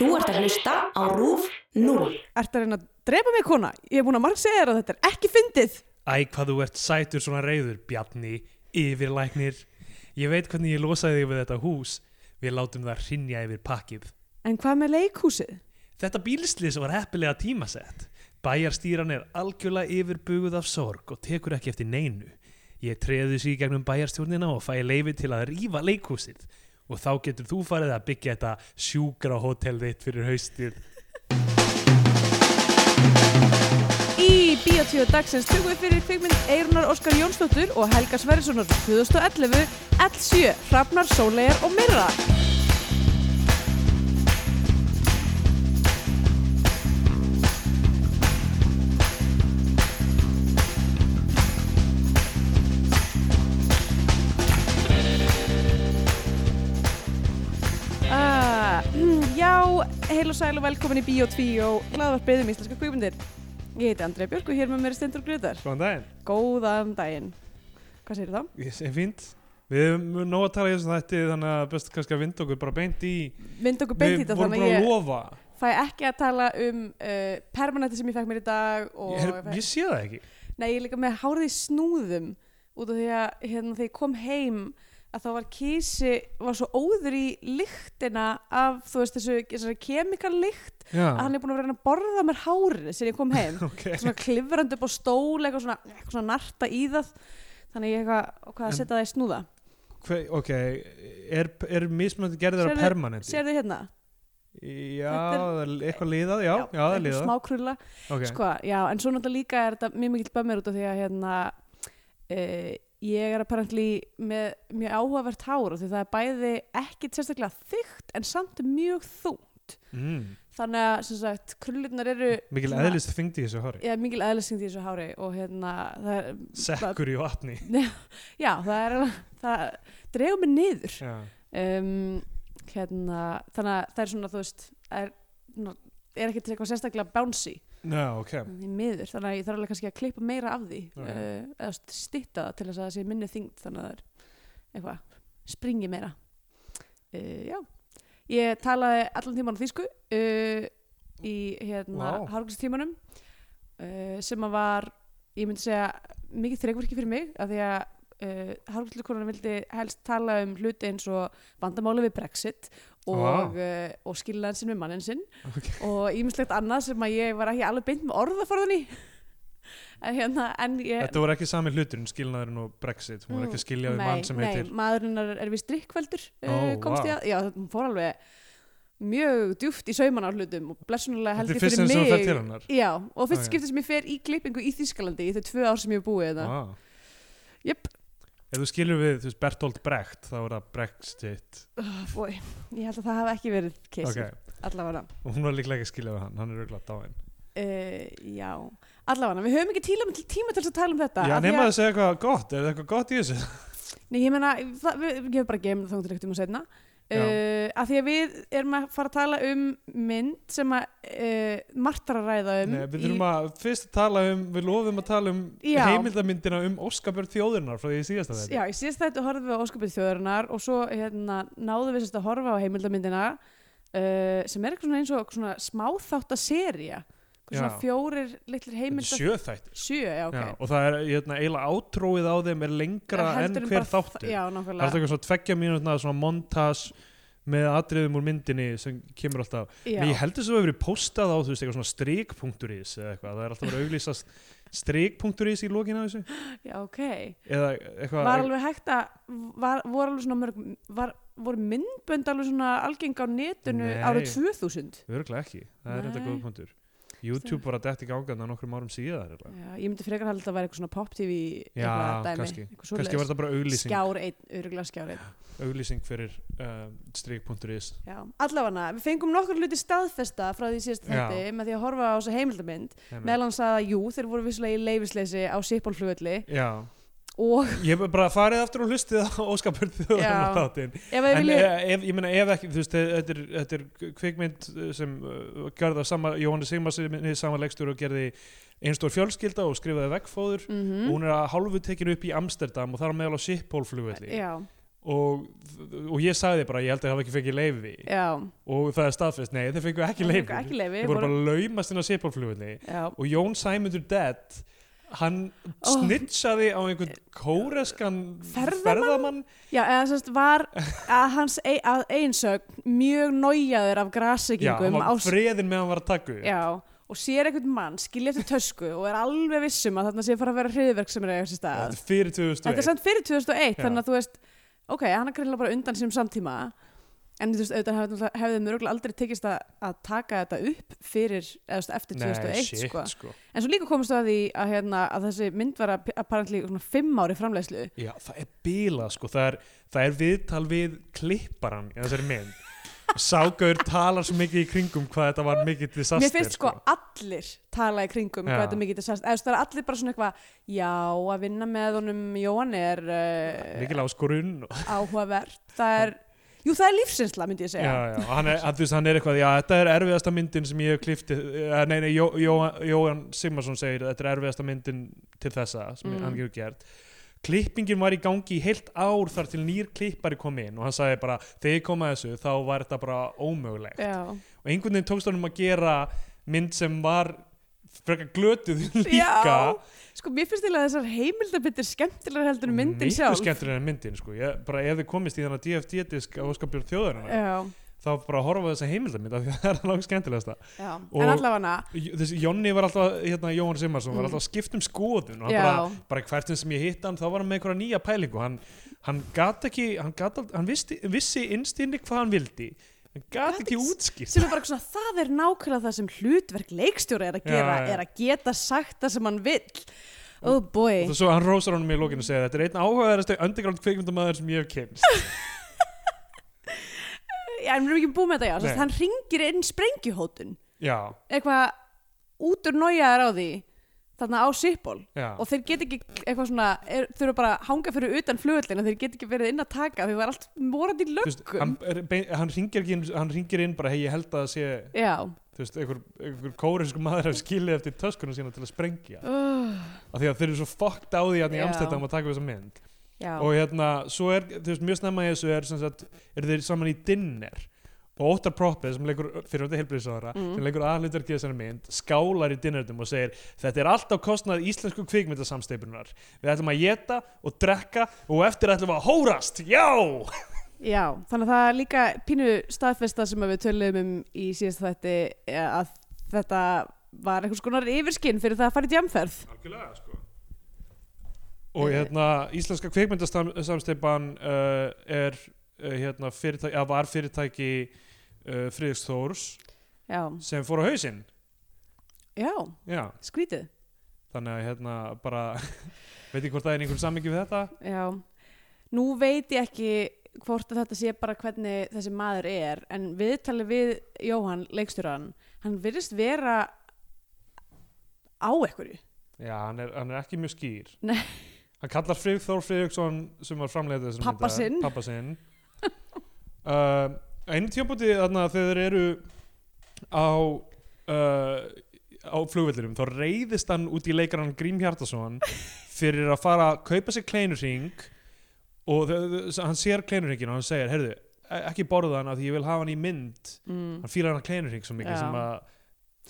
Þú ert að hlusta á RÚF 0. Ertu að reyna að drepa mig kona? Ég hef búin að marg segja þér að þetta er ekki fyndið. Æ, hvað þú ert sætur svona reyður, Bjarni, yfirlæknir. Ég veit hvernig ég losaði þig við þetta hús. Við látum það rinja yfir pakkið. En hvað með leikhúsið? Þetta bílslis var heppilega tímasett. Bæjarstýran er algjörlega yfirbuguð af sorg og tekur ekki eftir neinu. Ég treði í gegnum bæjarstjórnina og fæ leifi til að rífa leikhúsið. Og þá getur þú farið að byggja þetta sjúkra hótel þitt fyrir haustið. Í Bíotíu dagsins tökum við fyrir kvikmynd Eirunar Óskar Jónsdóttur og Helga Sverrissonar 2011 L7, Hrafnar, Sólegar og Mirra. Heil og sæl og velkomin í Bíó 2 og hlaðvarpið um íslenska kvikmyndir. Ég heiti Andrei Björk og hér með mér er Stendur Gryðar. Góðan daginn. Góðan daginn. Hvað segir þá? Ég sé fínt. Við höfum nóg að tala í þessum þætti þannig að best kannski að vinda okkur bara beint í Mynd okkur beint í Við þetta vorum þannig bara að að ég lofa fæ ekki að tala um uh, permanenti sem ég fekk mér í dag og Ég, er, ég sé það ekki Nei, ég er líka með hárið í snúðum út af því að hérna, að þá var kísi var svo óður í lyktina af þú veist þessu, þessu kemikallykt Já, að hann er búin að vera að borða mér hárið sem ég kom heim. Ok. Svona klifrandi upp á stól eitthvað svona, eitthvað svona narta í það. Þannig ég eitthvað, hvað setja það í snúða. Hve, Ok, er, er mismunandi gerðir að permanenti? Sérðu hérna? Já, er- eitthvað liðað, já, já, það er liðað. smá krulla. Ok, sko, já, en svo náttúrulega líka er þetta mjög mikill bömmir út af því að hérna uh, ég er apparently með mjög áhugavert hár og því það er bæði ekkit sérstaklega þygt en samt mjög þungt. Mm. þannig að sem sagt krullurnar eru Mikil eðlist þingdi í þessu hári. Já, mikil eðlisyngt í þessu hári og hérna það er, Sekkur í vatni. Já, það er það dregur mig niður. Um, hérna, þannig að það er svona þú veist er, ná, er ekkert eitthvað sérstaklega bouncy já ok í miður, þannig að ég þarf alveg kannski að klippa meira af því Ok. uh, eða stitta það til þess að það sé minni þyngd þannig að það er eitthvað springi meira uh, já ég talaði allan tíman á þýsku uh, í hérna wow. uh, sem að var ég myndi segja mikið þreikverki fyrir mig af því að uh, hárgríslukonan vildi helst tala um hluti eins og vandamáli við Brexit og, Vá. uh, og skilnaðin sinn við mannin sinn Ok. og ímislegt annað sem að ég var ekki alveg beint með orðaforðan í en hérna en ég Þetta voru ekki sami hluturinn, skilnaðurinn og Brexit Hún var ekki að skilja við mann sem nei, heitir maðurinn er, er við strikkveldur Ó, uh, komst vá. ég að, já hún fór alveg mjög djúft í sauman á hlutum og blessunulega held Þetta ég er fyrst fyrir og mig þú fer til hennar já, og fyrst Ok. skipti sem ég fer í klippingu í Þýskalandi í þau tvö ár sem ég hef búið þetta Vá. Ef þú skilur við, þú veist, Bertolt Brecht, þá er það Brexit. Bói, ég held að það hef ekki verið keisir, okay. allavega. Og hún var líklega ekki að skilja við hann, hann er auðvitað dáinn. Uh, já, allavega, við höfum ekki tíma til, tíma til að tala um þetta. Já, nema að segja eitthvað gott, er það eitthvað gott í þessu? Nei, ég menna, ég hef bara gemin þá til eitt um að segna það uh, að því að við erum að fara að tala um mynd sem að uh, Marta er að ræða um Nei, við þurfum að fyrst að tala um, við lofum að tala um Já. heimildamyndina um Óskabjörn þjóðurinnar frá því í síðasta þetta. Já, í síðast þetta horfum við á óskapið þjóðarinnar og svo hérna, náðum við sérst að horfa á heimildamyndina uh, sem er eitthvað eins og svona smáþáttaserja svona fjórir litlir Þetta er heimilda sjöþættir. sjö, já, ok Já, og það er hérna, eiginlega átróið á þeim er lengra en hver þáttur. Já, Það er eitthvað svona tveggja mínútna svona montas með atriðum úr myndinni sem kemur alltaf. Já. Men ég heldur svo að hefur verið postað á þú veist eitthvað svona strikpunkturís eða eitthvað. Það er alltaf verið að auglýsast strikpunkturís í lókinu á þessu. já, ok Eða eitthvað. Var alveg hægt að var, voru alveg svona mörg var, voru myndbönd alveg svona algeng á netinu árið 2000 Örglega ekki. Það er Nei. góð punktur. YouTube var að detti gangað nokkrum árum eiginlega. Já, ég myndi frekar halda að það væri eitthvað svona pop-tv eitthvað dæmi, kannski. eitthvað var svoleiðis. þetta bara auglýsing. skjár einn, öruglega skjár einn auglýsing fyrir strik.is Já, allavega, við fengum nokkur hluti staðfesta frá því síðast þetta með því að horfa á þessa heimildamynd meðal hans að jú, þeir voru vissulega í leifisleysi á Sipolflugvelli Já, og ég hef bara farið aftur og hlustið á óskapur þjóðan þáttinn ef við En ef, ef, ég meina ef ekki, þú veist, þetta er, þetta er kvikmynd sem uh, gerði á sama, Jóhannes Sigmarsinni sama leikstur og gerði einstór fjölskylda og skrifaði veggfóður mm og hún er að hálfu tekin upp í Amsterdam og þar á meðal á Schiphol flugvelli Já, og, og ég sagði bara ég held að það hafa ekki fengið leifi já, og það er staðfest, nei Það fengu ekki leyfi, þeir voru bara laumast inn á Sipolflugulli já, og Jón Sæmundur Dead hann snitsaði á einhvern kóreskan Ferðamann? já, eða sérst var að hans ein, að einsögn mjög nájaður af já, hann var freðin með hann var að taka já, og sér einhvern mann skilja eftir tösku og er alveg vissum að þarna sé fara að vera hriðverk sem er eiga sér stað. Þetta er fyrir 2001 Þetta er fyrir 2001 Já. þannig að þú veist ok, hann er greinlega bara undan sínum samtíma en þú veist, auðvitað náttúrulega- hefði mjög aldrei tekist að, að taka þetta upp fyrir, eða eftir 2001 Nei, shit, sko. sko. en svo líka komist að því að, hérna, að þessi mynd var apparently svona fimm ári framleiðslu Já, það er bílað sko, það er, það er viðtal við klipparan í þessari mynd Ságaur talar svo mikið í kringum hvað þetta var mikið disaster mér finnst sko allir tala í kringum Já. hvað þetta er mikið disaster, eða það er allir bara svona eitthvað já, að vinna með honum Jóhann er uh, Mikil áskorun og, áhugavert það er, jú það er lífsinsla myndi ég já, segja. Já, og hann, er, að, veist, hann er eitthvað, já, þetta er erfiðasta myndin sem ég hef kliftið, uh, nei, nei, Jó, Jó, Jóhann Sigmarsson segir, þetta er erfiðasta myndin til þessa sem Mm. hann hefur gert. Klippingin var í gangi í heilt ár þar til nýr klippari kom inn og hann sagði bara, þegar ég kom að þessu þá var þetta bara ómögulegt. Já, og einhvern veginn tókst honum að gera mynd sem var frekar glötuð líka. Já, sko mér finnst að þessar heimildabittir skemmtilegar heldur en myndin sjálf. skemmtilega en myndin sko. ég, bara ef þið komist í þannig DFD-disk á óskapjörn þjóðarinnar Já, þá bara horfa á þessa heimildamynd af því að það er langt skemmtilegasta. Já, Og- en allavega þessi Jonni var alltaf, hérna Jóhann Simmarsson var Mm. alltaf að skipta um skoðun og bara, bara hvert sem ég hitt hann þá var hann með einhverja nýja pælingu. Hann, hann gat ekki, hann, gat, al- hann vissi, vissi innstinni hvað hann vildi gat Gat ekki útskýrt sem er bara svona, það er nákvæmlega það sem hlutverk leikstjóra er að Já, gera, já. er að geta sagt það sem hann vill. Oh boy. Og svo hann rósar honum í lókinu og segir þetta er einn áhugaðarastu underground kvikmyndamaður sem ég hef kynst já, en við erum ekki búið með þetta, já, Nei. Sest, hann ringir inn sprengjuhótun. Já, eitthvað út úr nájaðar á því þarna á já. Og þeir get ekki eitthvað svona er, þurfa bara að hanga fyrir utan flugullin þeir get ekki verið inn að taka það er allt morandi löggum hann, er hann, ringir inn- inn bara hei ég held að það sé einhver, einhver kórinsku maður hef skilið eftir töskunum sína til að sprengja. Uh, af því að þeir eru svo fucked á því að í Já. Amsterdam að taka þessa mynd. Já. og hérna, svo er, þú veist, mjög snemma í þessu er sem sagt, er þeir saman í dinner og Óttar Proppið sem leikur fyrir þetta heilbriðsáðara, Mm. sem leikur aðhlutverkið þessari mynd, skálar í dinnertum og segir þetta er allt á kostnað íslensku kvikmyndasamsteipunar við ætlum að geta og drekka og eftir ætlum við að hórast, já! Já, þannig að það er líka pínu staðfesta sem við töluðum um í síðast þætti eh, að þetta var einhvers konar yfirskinn fyrir það að fara í djamferð. Algjörlega, sko og hérna, íslenska kvikmyndasamsteipan uh, er uh, hérna, fyrirtæki, að var fyrirtæki uh, Friðriks Þórs Já, sem fór á hausinn já, já, skrítið. þannig að hérna bara veit ekki hvort það er einhver sammingi við þetta Já, nú veit ég ekki hvort þetta sé bara hvernig þessi maður er, en viðtalið við Jóhann, leikstjóran, hann virðist vera á ekkurju. já, hann er, hann er ekki mjög skýr Nei. hann kallar Friðrik Þór Friðriksson sem var framleiðið þessum Pabba sinn. pappa uh, einu tjómbúti þarna þegar þeir eru á uh, á flugvellinum þá reyðist hann út í leikarann Grím Hjartason fyrir að fara að kaupa sér kleinurring og hann sér kleinurringin og hann segir, heyrðu, e- ekki borða hann af því ég vil hafa hann í mynd Mm. hann fýlar hann kleinurring svo mikið Já. sem að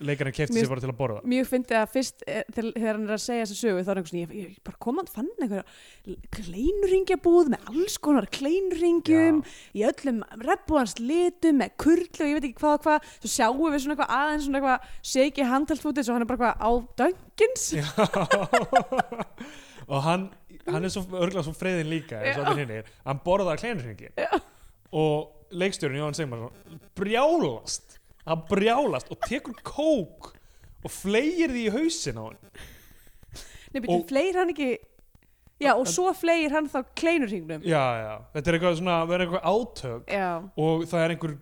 leikarinn kefti sér bara til að borða. Mjög fyndið að fyrst eh, þegar þegar hann er að segja þessu sögu þá er einhvers svona, ég, ég bara kom hann fann einhverja kleinurringjabúð með alls konar kleinurringjum í öllum rebbúans litum með kurli og ég veit ekki hvað og hvað. Svo sjáum við svona eitthvað aðeins svona eitthvað shake handhaldfútið svo hann er bara eitthvað á Dunkins. Já. og hann hann er svo örgulega svo freyðin líka eins og allir hinni, hann borðar kleinurringin og leikstjórinn Jóhann Sigmarsson brjálast hann brjálast og tekur kók og fleigir því í hausin á hann Nei, betur, Og- fleir hann ekki? Já, og svo fleir hann þá kleinurringnum já, já, þetta er eitthvað svona verður eitthvað átök Já, og það er einhver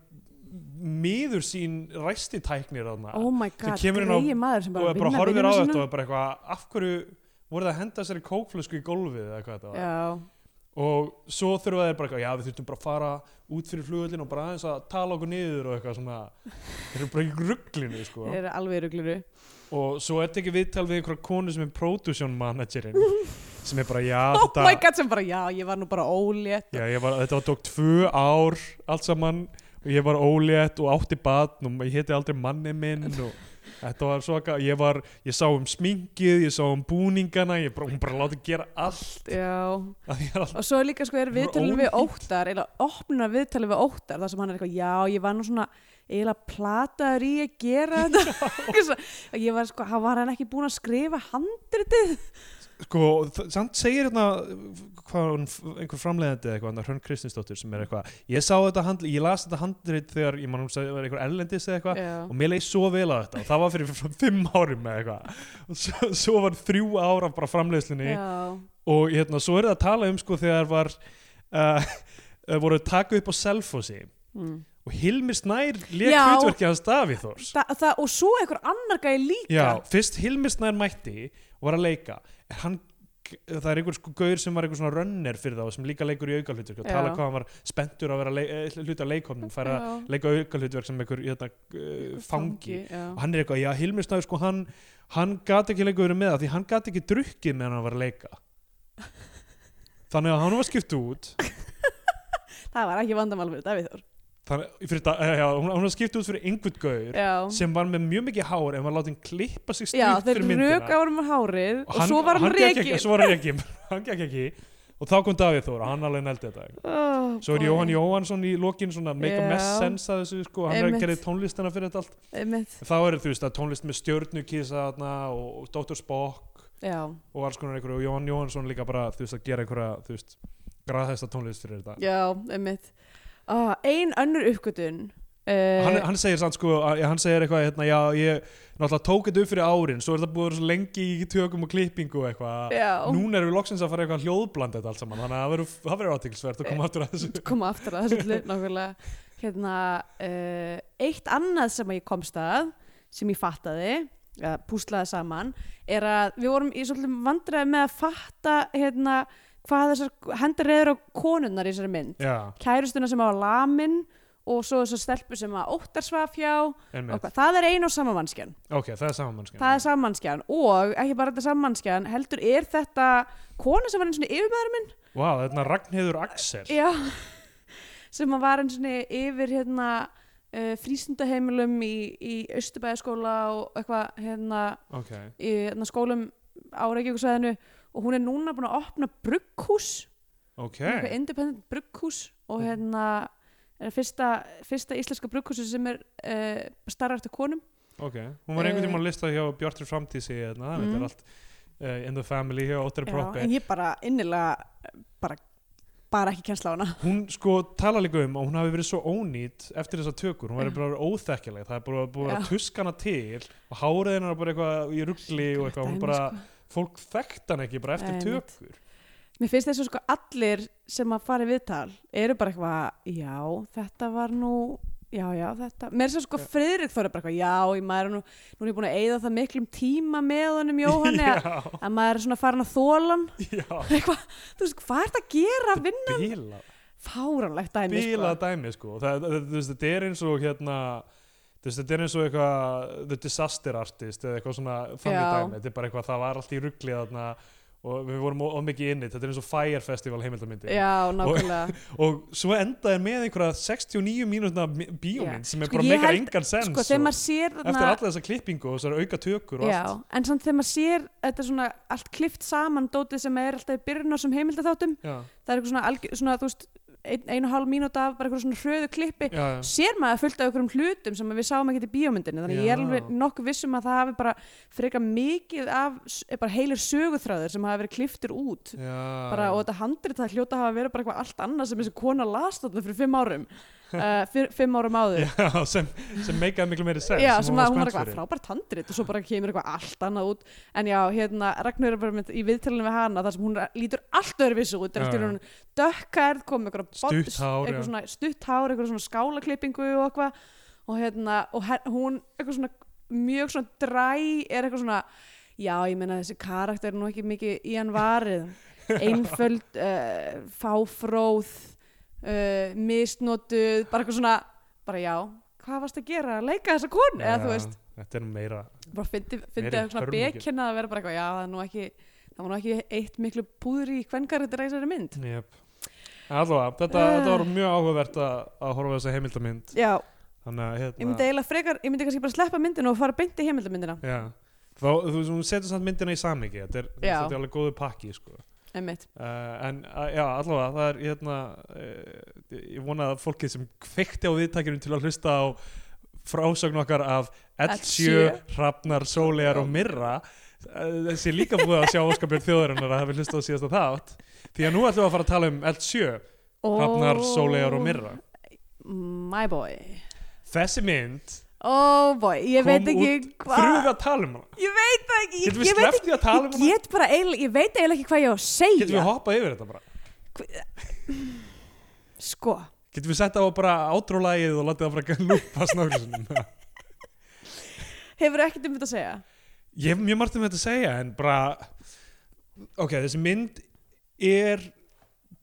miður sín ræstitæknir þarna oh my god, kemur inn á- greiði maður sem og bara bara vinna horfir á vinnuna þetta sína. og er bara eitthvað af hverju voru það að henda þessari kókflösku í gólfið? eða hvað þetta var. Já, og svo þurfa þeir bara eitthvað, já við þurfum bara að fara út fyrir flugullin og bara aðeins að tala okkur niður og eitthvað svona. Þeir eru bara í rugglinu sko. Þeir eru alveg rugglinu og svo er þetta ekki viðtal við einhverja konu sem er production managerinn sem er bara, já, oh þetta my god sem bara já ég var nú bara ólétt. Já, var, þetta var tók tvö ár allt saman. Og ég var ólétt og átti batn og ég héti aldrei manni minn og þetta var svo að ég var, ég sá um sminkið ég sá um búningana, ég bara, hún bara láti gera allt. Já. Alltaf og svo líka sko er viðtalið við óttar eða opnuna viðtalið við óttar þar sem hann er eitthvað já ég var nú svona eiginlega plataður í að gera þetta. Ég var sko, hann var hann ekki búin að skrifa handritið sko, samt segir hérna einhver framleiðandi eða eitthvað, Hrönn Kristinsdóttir sem er eitthvað, ég sá þetta handrit, ég las þetta handrit þegar, ég mann hún sagði, það var eitthvað erlendis eða eitthvað já. og mér leið svo vel á þetta og það var fyrir fimm árum eða eitthvað og svo, svo var þrjú ára bara framleiðslunni já, og hérna, svo er það að tala um sko þegar var uh, voru að taka upp á Selfossi mm. og Hilmir Snær Já. hlutverki hans Davíð það, og svo einhver annar gæði líka Já, fyrst Hilmir Snær mætti og var að leika. Hann það er einhver sko gaur sem var einhver svona runner fyrir þá sem líka leikur í aukahlutverk og tala hvað hann var spenntur að vera leik, hluta af leikhófnum færa að leika aukahlutverk sem einhver hérna, uh, fangi. Já. og hann er eitthvað, já Hilmir Snær sko hann hann gat ekki lengur verið með það því hann gat ekki drukkið meðan hann var að leika. Þannig að hann var skipt út. Það var ekki vandamál fyrir Davíð Þór þannig, da- eh, já, hún, var skipt út fyrir einhvern gaur já, sem var með mjög mikið hár en var látið klippa sig já þeir fyrir myndina. rök á hann með hárið og, hann- svo var hann reygin svo var hann rekin hann gekk ekki. Og þá kom Davíð Þór og hann alveg neldi þetta. Oh, svo er. Jóhann Jóhannsson í lokin svona make a Já. mess sense að þessu sko, hann er að gera tónlistina fyrir þetta allt. Einmitt. þá er þú veist að tónlist með stjörnukísa og, og Dr. Spock já, og alls konar einhverju. Og Jóhann Jóhannsson líka bara þú veist að gera einhverja þú veist graðhesta tónlist fyrir þetta. Já, einmitt oh, ein önnur uppgötun uh, hann, hann segir sann sko hann segir eitthvað hérna já ég náttúrulega tók þetta upp fyrir árin svo er þetta búið lengi í tökum og klippingu eitthvað. Núna erum við loksins að fara eitthvað hljóðbland þetta allt saman þannig að það verður- það verður átíkilsvert að koma aftur að þessu. Koma aftur að þessu hlut nákvæmlega. Hérna, uh, eitt annað sem ég komst að sem ég fattaði ja, púslaði saman er að við vorum í svolítið vandræði með að fatta hérna, hvað þessar hendur reyður á konunnar í þessari mynd. Já, kærustuna sem á lamin og svo þessar stelpu sem að óttar svaf hjá. Og hvað, það er ein og sama mannskjan ok, það er samanmannskjan það er sama mannskjan og ekki bara þetta sama mannskjan heldur er þetta kona sem var eins og yfirmaður minn. Wow, þetta er Ragnheiður Axel. Já, sem var eins og yfir hérna uh, frístundaheimilum í, í Östubæðaskóla og eitthvað hérna ok, í hérna, skólum á Reykjavíkusvæðinu og hún er núna búin að opna brugghús, ok. Eitthvað independent brugghús og hérna er fyrsta, fyrsta íslenska brugghúsi sem er uh, starra eftir konum. Ok, hún var einhvern Eh, tímann að lista hjá Bjartur Framtísi hérna, Mm. þetta er allt uh, in the family hjá Óttari Já, Proppi en ég bara innilega bara, bara ekki kjensla á hana. Hún sko tala líka um að hún hafi verið svo ónýtt eftir þessa tökur, hún verið bara óþekkileg það er bara búið að tuska hana til og hárið hennar er bara eitthvað í ruggli og eitthvað, hún bara, sko. Fólk þekkt hann ekki bara eftir Nei, tökur Mér finnst þess að sko allir sem að fara í viðtal eru bara eitthvað, já, þetta var nú, já, já, þetta. Mér er svo sko Friðrik Þór er bara eitthvað, já, maður er nú, nú er ég búin að eyða það miklum tíma með honum Jóhanni að, að maður er svona farin að þólan. já, Eitthvað, þú veist, hvað er þetta að gera að vinna? bíla Fáranlegt dæmi, bílað sko. dæmi sko það, það, veist, þetta er eins og hérna veist, þetta er eins og eitthvað the disaster artist eða eitthvað svona þannig Já. dæmi, þetta er bara eitthvað, það var allt í ruggli þarna og við vorum of mikið inni. Þetta er eins og Fire Festival heimildamyndi Já, nákvæmlega. og svo endaði með einhverja 69 mínútna bíómynd sem er Sko, bara meikar engan sens Sko, og, eftir alla þessa klippingu og þessar auka tökur og Já, allt. en samt þegar maður sér þetta svona allt klift saman dótið sem er alltaf í byrjun á sem heimildaþáttum já, það er eitthvað svona, svona þú veist ein, ein og hálf mínúta af bara eitthvað svona hröðu klippi já, já. sér maður fullt af einhverjum hlutum sem við sáum ekki í bíómyndinni. Þannig ég er alveg nokkuð vissum að það hafi bara frekar mikið af s- bara heilir söguþráður sem hafi verið kliftur út. Bara, og þetta handrit það hljóta hafa verið bara eitthvað allt annað sem þessi kona las þarna fyrir fimm árum uh, fyr, fimm árum áður. Já, sem, sem meikaði miklu meiri sens Já, sem að hún var eitthvað frábært handrit og svo bara kemur eitthvað allt annað út. En já, hérna, Ragnar er bara í viðtalinu við hana þar sem hún lítur allt öðruvísu út, eftir hún dökkarð, kom eitthvað bod- Stutt hár, eitthvað já. svona stutt hár, eitthvað svona skálaklippingu og eitthvað. Og hérna, og her, hún eitthvað svona mjög svona dræ er eitthvað svona, já, ég meina þessi karakter er nú ekki mikið í hann varið. Einföld uh, fáfróð uh, misnotuð, bara eitthvað svona bara já, hvað varst að gera að leika þessa konu, eða þú veist? þetta er meira bara fyndi, eitthvað svona bekina að vera bara eitthvað, já, það er nú ekki það var nú ekki eitt miklu púður í kvenkarættir í þessari mynd. Yep. Allavega, þetta, Uh. þetta var mjög áhugavert að, að horfa þessa heimildamynd já, þannig að ég myndi hérna, eiginlega frekar ég myndi kannski bara sleppa myndinu og fara beint í heimildamyndina já, þá, þú þú setur samt myndina í samiki þetta er, þetta er alveg góðu pakki sko. Einmitt, uh, en uh, já, allavega það er hérna, uh, ég vona að fólkið sem kveikti á viðtækjunum til að hlusta á frásögn okkar af L7, L7, Hrafnar, Sólegar og Mirra þessi líka búið að sjá óskapjörn þjóðarinnar að hafa hlustað á síðasta þátt því að nú ætlum við að fara að tala um L7 Hrafnar, Sólegar og Mirra my boy. Þessi mynd oh boy, ég veit ekki hvað þurfum við að tala um hana. Ég veit það ekki, ég, ég veit ekki um ég get bara eiginlega, ég veit eiginlega ekki hvað ég á að segja. Getum við hoppað yfir þetta bara? Sko, getum við sett á bara átrólægið og látið það bara lúpa snöggur hefur ekkert um þetta að segja? Ég hef mjög margt um þetta að segja en bara ok, þessi mynd er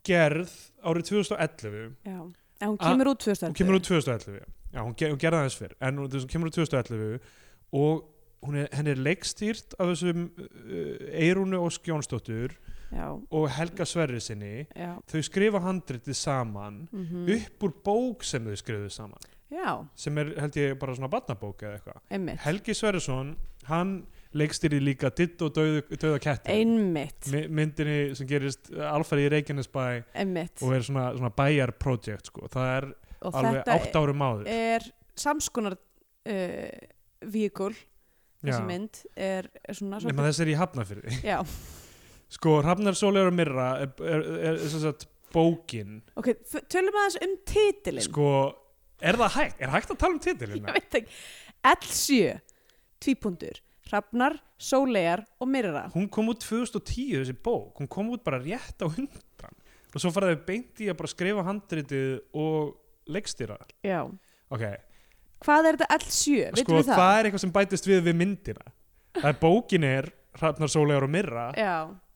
gerð árið 2011 já, en hún kemur út 2011 hún kemur út 2011 já, hún, ger, hún gerði það eins fyrr en hún, hún kemur út 2011 og er, henni er leikstýrt af þessum uh, Eirúnu og Skjónsdóttur já, og Helga Sverri sinni já, þau skrifa handritið saman mm upp úr bók sem þau skrifuðu saman. Já, sem er held ég bara svona barnabók eða eitthvað. Helgi Sverrisson, hann leikstýri líka Ditt og Dauða, dauða ketti. Einmitt, My- myndinni sem gerist alfæri í Reykjanesbæ einmitt. og er svona, svona bæjar project sko. það er og alveg þetta átt árum áður. er samskonar uh, víkul þessi Já. mynd er, er svona nema þess er í Hafnafyrði já, sko Hrafnar Sólegar og Mirra er, er, er, er sem sagt bókin. Ok, f- tölum aðeins um titilinn. Sko, er það hægt? er hægt að tala um titilina? ég veit ekki. L7, tvípundur Hrafnar, Sólegar og Mirra hún kom út 2010 þessi bók, hún kom út bara rétt á hundan og svo faraði beint í að bara skrifa handritið og leikstýra? Já, ok, hvað er þetta L7, sko veitum við það? það? er eitthvað sem bætist við við myndina? Það er bókin er Hrafnar Sólegar og Mirra já,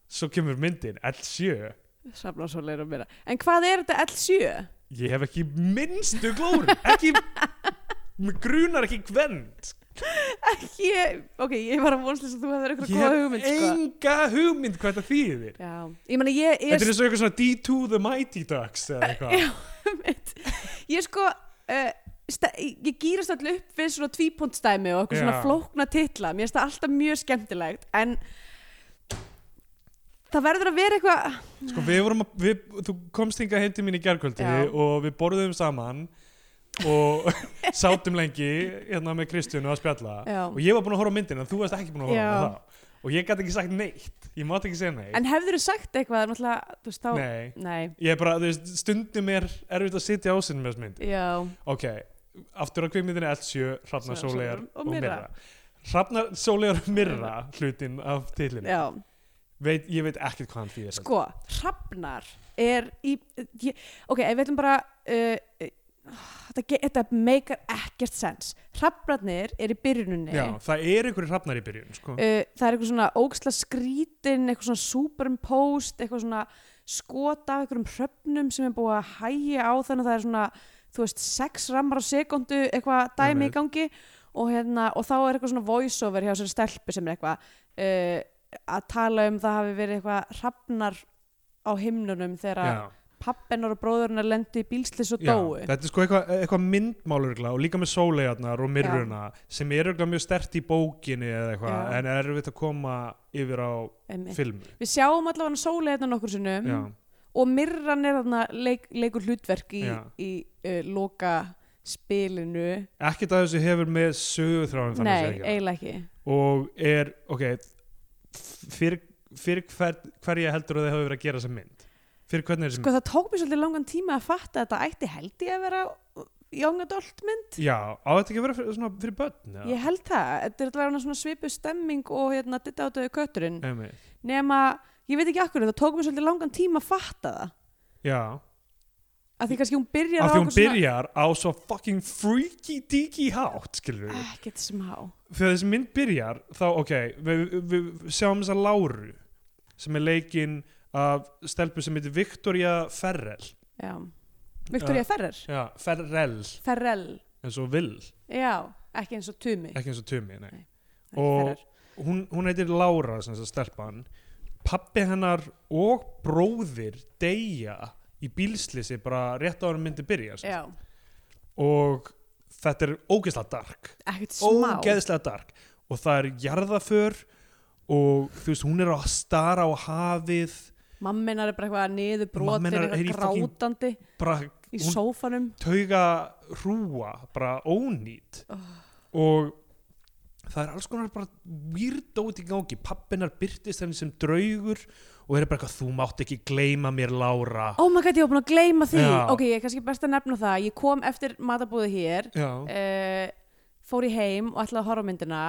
svo kemur myndin L7 Hrafnar, Sólegar og Mirra en hvað er þetta L7? ég hef ekki minnstu glóri ekki mig grunar ekki hvend ég, ok, ég var að vonast þess að þú hefur eitthvað ég góða hef hugmynd sko. enga hugmynd hvað þetta þýðir já, ég meina ég, ég þetta er eins og eitthvað svona D2 the Mighty Ducks eða eitthvað Já, einmitt. ég sko uh, ég gýrast allir upp við svona tvípunktstæmi og eitthvað svona flókna titla mér finnst það alltaf mjög skemmtilegt en það verður að vera eitthvað sko við vorum að, við, þú komst hinga heim til mín í gerkvöldi Já. og við borðum saman og sátum lengi hérna með Kristjánu að spjalla. Já. og ég var búin að horfa á myndina en þú varst ekki búin að horfa á hana þá. Og ég gæti ekki sagt neitt. Ég mátt ekki segja neitt. En hefur þú sagt eitthvað þú veist þá nei, Nei. ég er bara, þú veist, stundum er erfitt að sitja á sinni með þessu mynd já, ok, aftur að kvikmyndinni L7 Hrafnar Svo- Sólegar og og Mirra. Mirra Hrafnar Sólegar og Mirra hlutin af titlinu já. Veit, ég veit ekkert hvað hann þýðir. Sko, hrafnar er í ég, ok, ef við ætlum bara uh, þetta, þetta meikar ekkert sens hrafnarnir er í byrjuninni já, það er einhverju hrafnar í byrjun sko. uh, það er eitthvað svona ógsla skrítin eitthvað svona superimposed eitthvað svona skot af einhverjum hröfnum sem er búið að hægja á þannig að það er svona þú veist, sex rammar á sekundu eitthvað dæmi í Einmitt. gangi og, hérna, og þá er eitthvað svona voiceover hjá sér stelpu sem er eitthvað uh, að tala um það hafi verið eitthvað hrafnar á himnunum þegar já, pappennar og bróðurinn lendi í bílslis og já, dóu. þetta er sko eitthvað eitthva myndmálurgla og líka með sólegarnar og mirruna sem er mjög stert í bókinni Já. en er erfitt að koma yfir á Einmitt. filmu við sjáum allavega sóli hérna nokkur sinnum já, og Mirran er þarna leik, leikur hlutverk í, Já. í uh, loka spilinu ekkert að þessu hefur með þannig nei, eiginlega ekki. og er, ok fyrir, fyrir hver, hverja heldur að þið hafa verið að gera þessa mynd fyrir hvernig er þessi sko það tók mér svolítið langan tíma að fatta að þetta ætti held ég að vera young adult mynd. Já, á þetta ekki að vera fyrir, svona, fyrir börn já. ég held það, þetta er allavega svona svipu stemming og hérna ditta átöðu kötturinn. Einmitt. nema, ég veit ekki akkur það tók mér svolítið langan tíma að fatta það. Já, að því kannski hún byrjar af á því hún byrjar á svo fucking freaky deaky hátt skilur við, ekkert smá. Þegar þessi mynd byrjar þá, ok, við, við, við sjáum þessa Láru sem er leikinn af stelpu sem heitir Victoria Ferrell. Já. Victoria Já. Ferrer? já, Ferrell, Ferrell, eins og Will. Já, ekki eins og Tumi. Ekki eins og Tumi, nei. Nei. og Ferrer. hún, hún heitir Lára sem þess að stelpan. Pappi hennar og bróðir deyja í bílslisi bara rétt ára myndi byrja og þetta er ógeðslega dark. Ógeðslega dark. Og það er jarðaför og þú veist hún er að stara á hafið mamminar er bara eitthvað niður fucking- grátandi bara í sófanum. tauga hrúa bara ónýt. Og það er alls konar bara výrdóti í gangi. Pappinar byrtist henni sem draugur og er bara eitthvað þú mátt ekki gleyma mér Lára. Oh my god, ég var búin að gleyma því. Já. ok, ég er kannski best að nefna það. Ég kom eftir matabúði hér uh, fór í heim og ætlaði að horfa myndina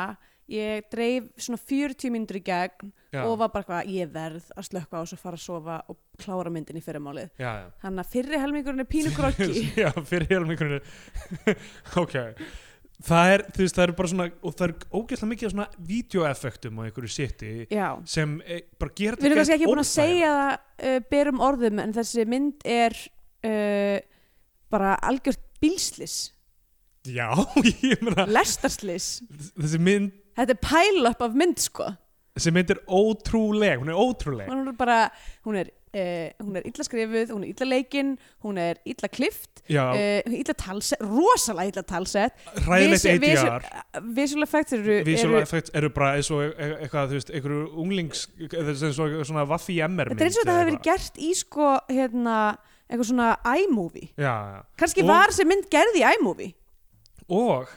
ég dreif svona 40 myndur í gegn já, og var bara eitthvað, ég verð að slökka á og svo fara að sofa og klára myndin í fyrirmálið þannig að fyrri helmingurinn er pínu groggi já, fyrir hér einhvern ok. Það er, þú veist, það eru bara svona og það er ógeðslega mikið svona videoeffektum á einhverju seti sem e, bara gera Við erum kannski ekki búin að segja það uh, berum orðum en þessi mynd er uh, bara algjört bílslis, já, ég meina lestarslis þessi mynd, þetta er pæl-up af mynd sko. Þessi mynd er ótrúleg hún er ótrúleg. Hún er bara, hún er uh, hún er illa skrifuð, hún er illa leikinn hún er illa klift já, uh, illa talsett, rosalega illa talsett. Hræðilegt ADR visual effects eru, visual eru effects eru bara eins og e- e- eitthvað, þú veist, einhverju unglings eða sem svo, svona Vaffi MR þetta er eins og þetta hefur verið gert í sko hérna, eitthvað svona iMovie. Já, já. kannski Og- var þessi mynd gerð í iMovie. Og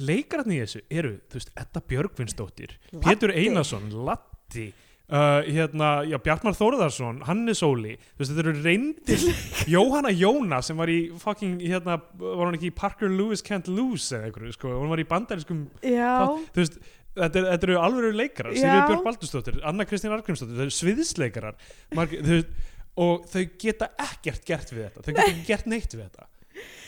leikararni í þessu eru, þú veist, Edda Björgvinsdóttir Laddi. Pétur Einarsson, Latti uh, hérna, já, Bjartmar Þórðarsson Hannes Óli, þú veist, þetta eru reyndir Jóhanna Jóna sem var í fucking, hérna, var hún ekki í Parker Lewis Can't Lose eða einhverju, sko, hún var í bandarískum já, þú veist, þetta, er, þetta eru alveg leikarar, Já. Sigriður Björk Baldursdóttir Anna Kristín Argrímsdóttir, þau eru sviðisleikarar og þau geta ekkert gert við þetta, þau geta ekki gert neitt við þetta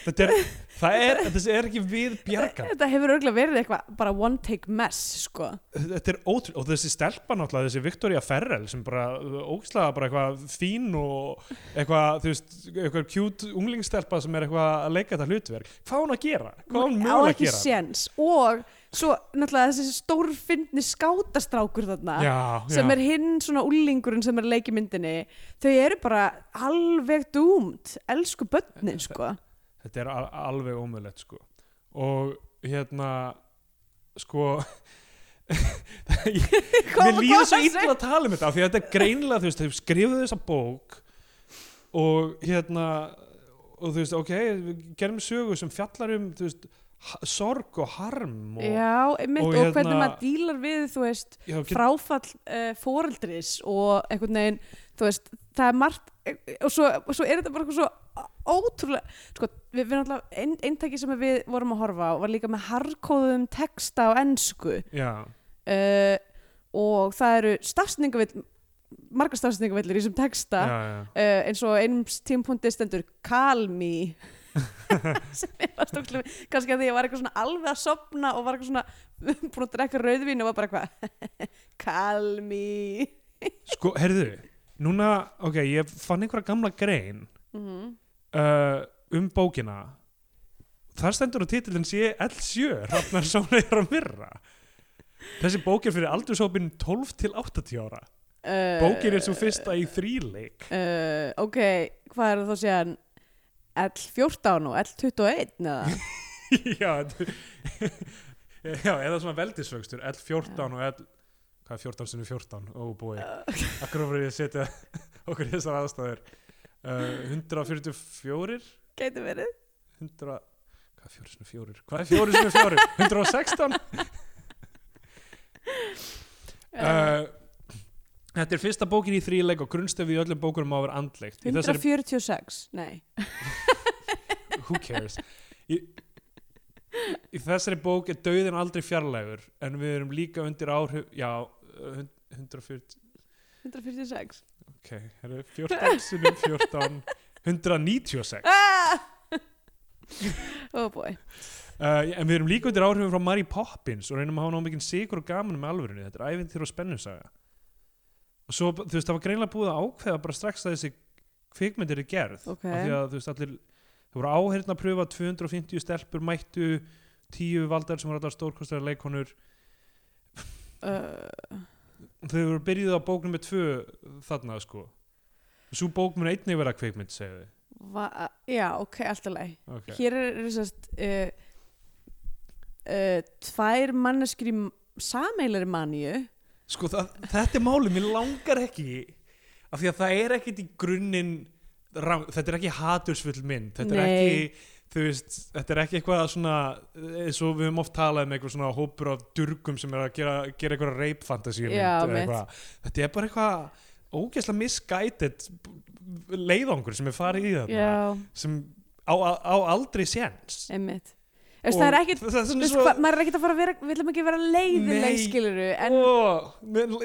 þetta er, það er, þessi er ekki við bjargan þetta hefur örgulega verið eitthvað bara one take mess sko. Þetta er ótrúlega, og þessi stelpa náttúrulega þessi Victoria Ferrell sem bara ógslaða bara eitthvað fín og eitthvað, þú veist, eitthvað cute unglingstelpa sem er eitthvað að leika þetta hlutverk. Hvað á hún að gera, hvað á hún á mögulega að ekki gera? séns. Og svo náttúrulega þessi stórfindni skátastrákur þarna já, sem já. er hinn svona úlingurinn sem er að leika í myndinni þau eru bara alveg dúmt elsku börnin sko þetta er al alveg ómöðlegt sko. Og hérna sko mér líður svo illa að tala um þetta því að þetta er greinilega, þú veist, þau skrifuðu þessa bók og hérna og þú veist, ok, við gerum sögu sem fjallar um, þú veist sorg og harm og, já, einmitt, og og, hérna- hvernig maður dílar við veist, já, get, fráfall uh, foreldris og einhvern veginn veist, það er margt eh, og svo, og svo er þetta bara eitthvað svo ótrúlega, sko, við, við náttúrulega ein, eintæki sem við vorum að horfa á var líka með harkóðum texta á ensku. Já, uh, og það eru stafsningavill margar stafsningavillir í þessum texta. Já, já. uh, eins og einum tímpunkti stendur call me. Sem ég var stóklega kannski að því ég var eitthvað svona alveg að sopna og var eitthvað svona búin að drekka rauðvín og var bara eitthvað call me. Sko, heyrðu núna, ok, ég fann einhverja gamla grein. Mm uh, um bókina. Þar stendur á titilin sé L7 Ragnar Sóneyra Mirra þessi bók er fyrir aldurshópin 12 til 80 ára. Uh, bókin er svo fyrsta í þríleik. uh, ok, hvað er það þá séðan L14 og L21 eða? já já, eða svona veldisvöxtur. L14 og L hvað er 14 sinni 14, ó búi akkur ofur ég að setja okkur í þessar aðstæður uh, 144 gæti verið. 100 hvað er 4 sinni 4 hvað er 4 sinni 4 116 uh, Þetta er fyrsta bókin í þríleik og grunnstöfi í öllum bókunum má vera andlegt. Í þessari, 146, nei. Who cares? Í, í þessari bók er dauðin aldrei fjarlægur en við erum líka undir áhrif Já, uh, hun- 140 146 Ok, það er 14 sinum 14 196 ah! oh boy. Uh, En við erum líka undir áhrifum frá Mary Poppins og reynum að hafa ná mikið sigur og gaman með alvörunni. Þetta er æfintir og spennusaga. Og svo, þú veist, það var greinlega búið að ákveða bara strax að þessi kvikmyndir er gerð. Ok. af því að þú veist allir það voru áheyrna að pröfa 250 stelpur mættu 10 valdar sem voru allar stórkostlega leikonur uh, þau eru byrjuð á bók nummer tvö þarna sko svo bók mun einnig vera kvikmynd segðu já, ok, alltaf leið okay. hér er, er sérst uh, uh, tvær manneskri sameilari manju sko það, þetta er máli, mér langar ekki af því að það er ekkit í grunninn rang, þetta er ekki hatursfull mynd þetta er Nei. ekki þú veist, þetta er ekki eitthvað svona eins og við höfum oft talað um eitthvað svona hópur af durgum sem er að gera, gera eitthvað rape fantasy þetta er bara eitthvað ógeðslega misguided leiðangur sem er farið í já, sem á, á, á aldrei séns. Einmitt. Það er er hva, maður er ekkit að fara að vera við viljum ekki vera leiðileg Nei. skiluru en Ó,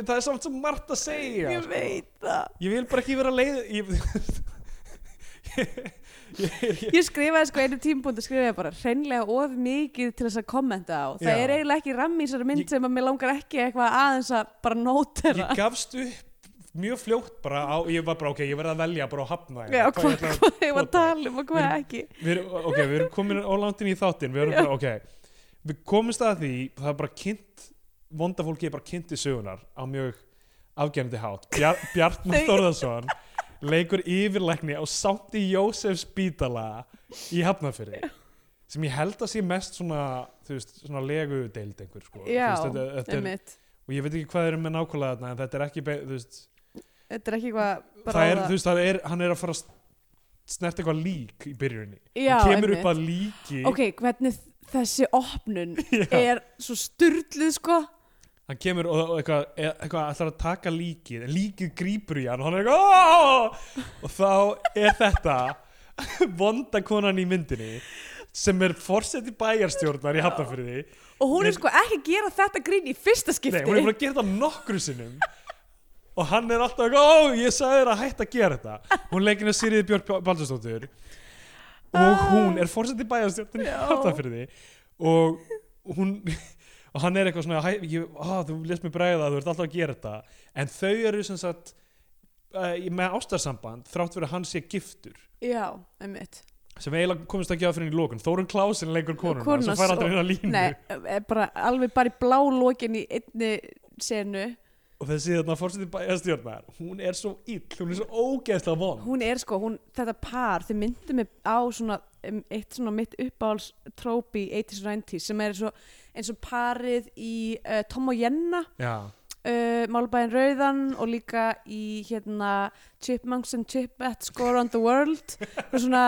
það er samt svo margt að segja. Ég veit það. Ég vil bara ekki vera leið ég, ég, skrifaði sko einu tímpúntu skrifaði bara hreinlega of mikið til þess að kommenta á það Já. er eiginlega ekki rammi í þessari mynd sem að mér langar ekki eitthvað aðeins að bara nótera ég gafst upp mjög fljótt bara á, ég var bara ok, ég verði að velja bara að hafna Já, hérna, hvað ég ætla að hva ég var að tala um og hvað ekki við ok, við erum komin á lantin í þáttinn við erum Já. bara, ok við komumst að því, það er bara kynnt vondafólki er bara kynnt í sögunar á mjög afgerandi hátt Bjar, Bjartmar. Þórðarsson leikur yfirlækni á Sankti Jósef spítala í Hafnarfyrði sem ég held að sé mest svona þú veist, svona legu deild einhver sko. Já, veist, þetta, þetta er, einmitt og ég veit ekki hvað er með nákvæmlega þarna en þetta er ekki, þú veist þetta er ekki eitthvað bara það er, þú veist, það er, hann er að fara að snert eitthvað lík í byrjunni Já, hann kemur einmitt. upp að líki ok, hvernig þessi opnun Já. er svo styrluð sko hann kemur og, eitthvað, e- eitthvað ætlar að taka líkið líkið grípur í hann og hann er eitthvað og þá er þetta vonda konan í myndinni sem er forseti bæjarstjórnar í Hafnarfyrði og hún er Nei. sko ekki að gera þetta grín í fyrsta Nei, skipti. hún er búin að gera þetta nokkru sinnum. Og hann er alltaf eitthvað, ó, ég sagði þér að hætta að gera þetta. Hún leikina Sýriði Björk Baldursdóttur. Og hún er fórseti bæjarstjórnin í Já. Hafnarfirði. Og hún og hann er eitthvað svona, ég, á, þú lest mér bregða þú ert alltaf að gera þetta. En þau eru sem sagt uh, með ástarsamband þrátt fyrir að hann sé giftur. Já, einmitt. Sem eiginlega komist að fyrir í lókun Þórun Klásin leikur konuna, Konuna, sem fær aldrei hérna línu. Nei, er bara, alveg bara í blá lokin í einni senu. Og þessi þarna fórseti bæjarstjórnar hún er svo ill, hún er svo ógeðslega von hún er sko, hún, þetta par þið myndum mig á svona um, eitt svona mitt uppáhalds trópi 80s og 90s sem er svo, eins og parið í uh, Tom og Jenna uh, Málbæðin Rauðan og líka í hérna Chipmunks and Chipettes Go Around the World. Og svona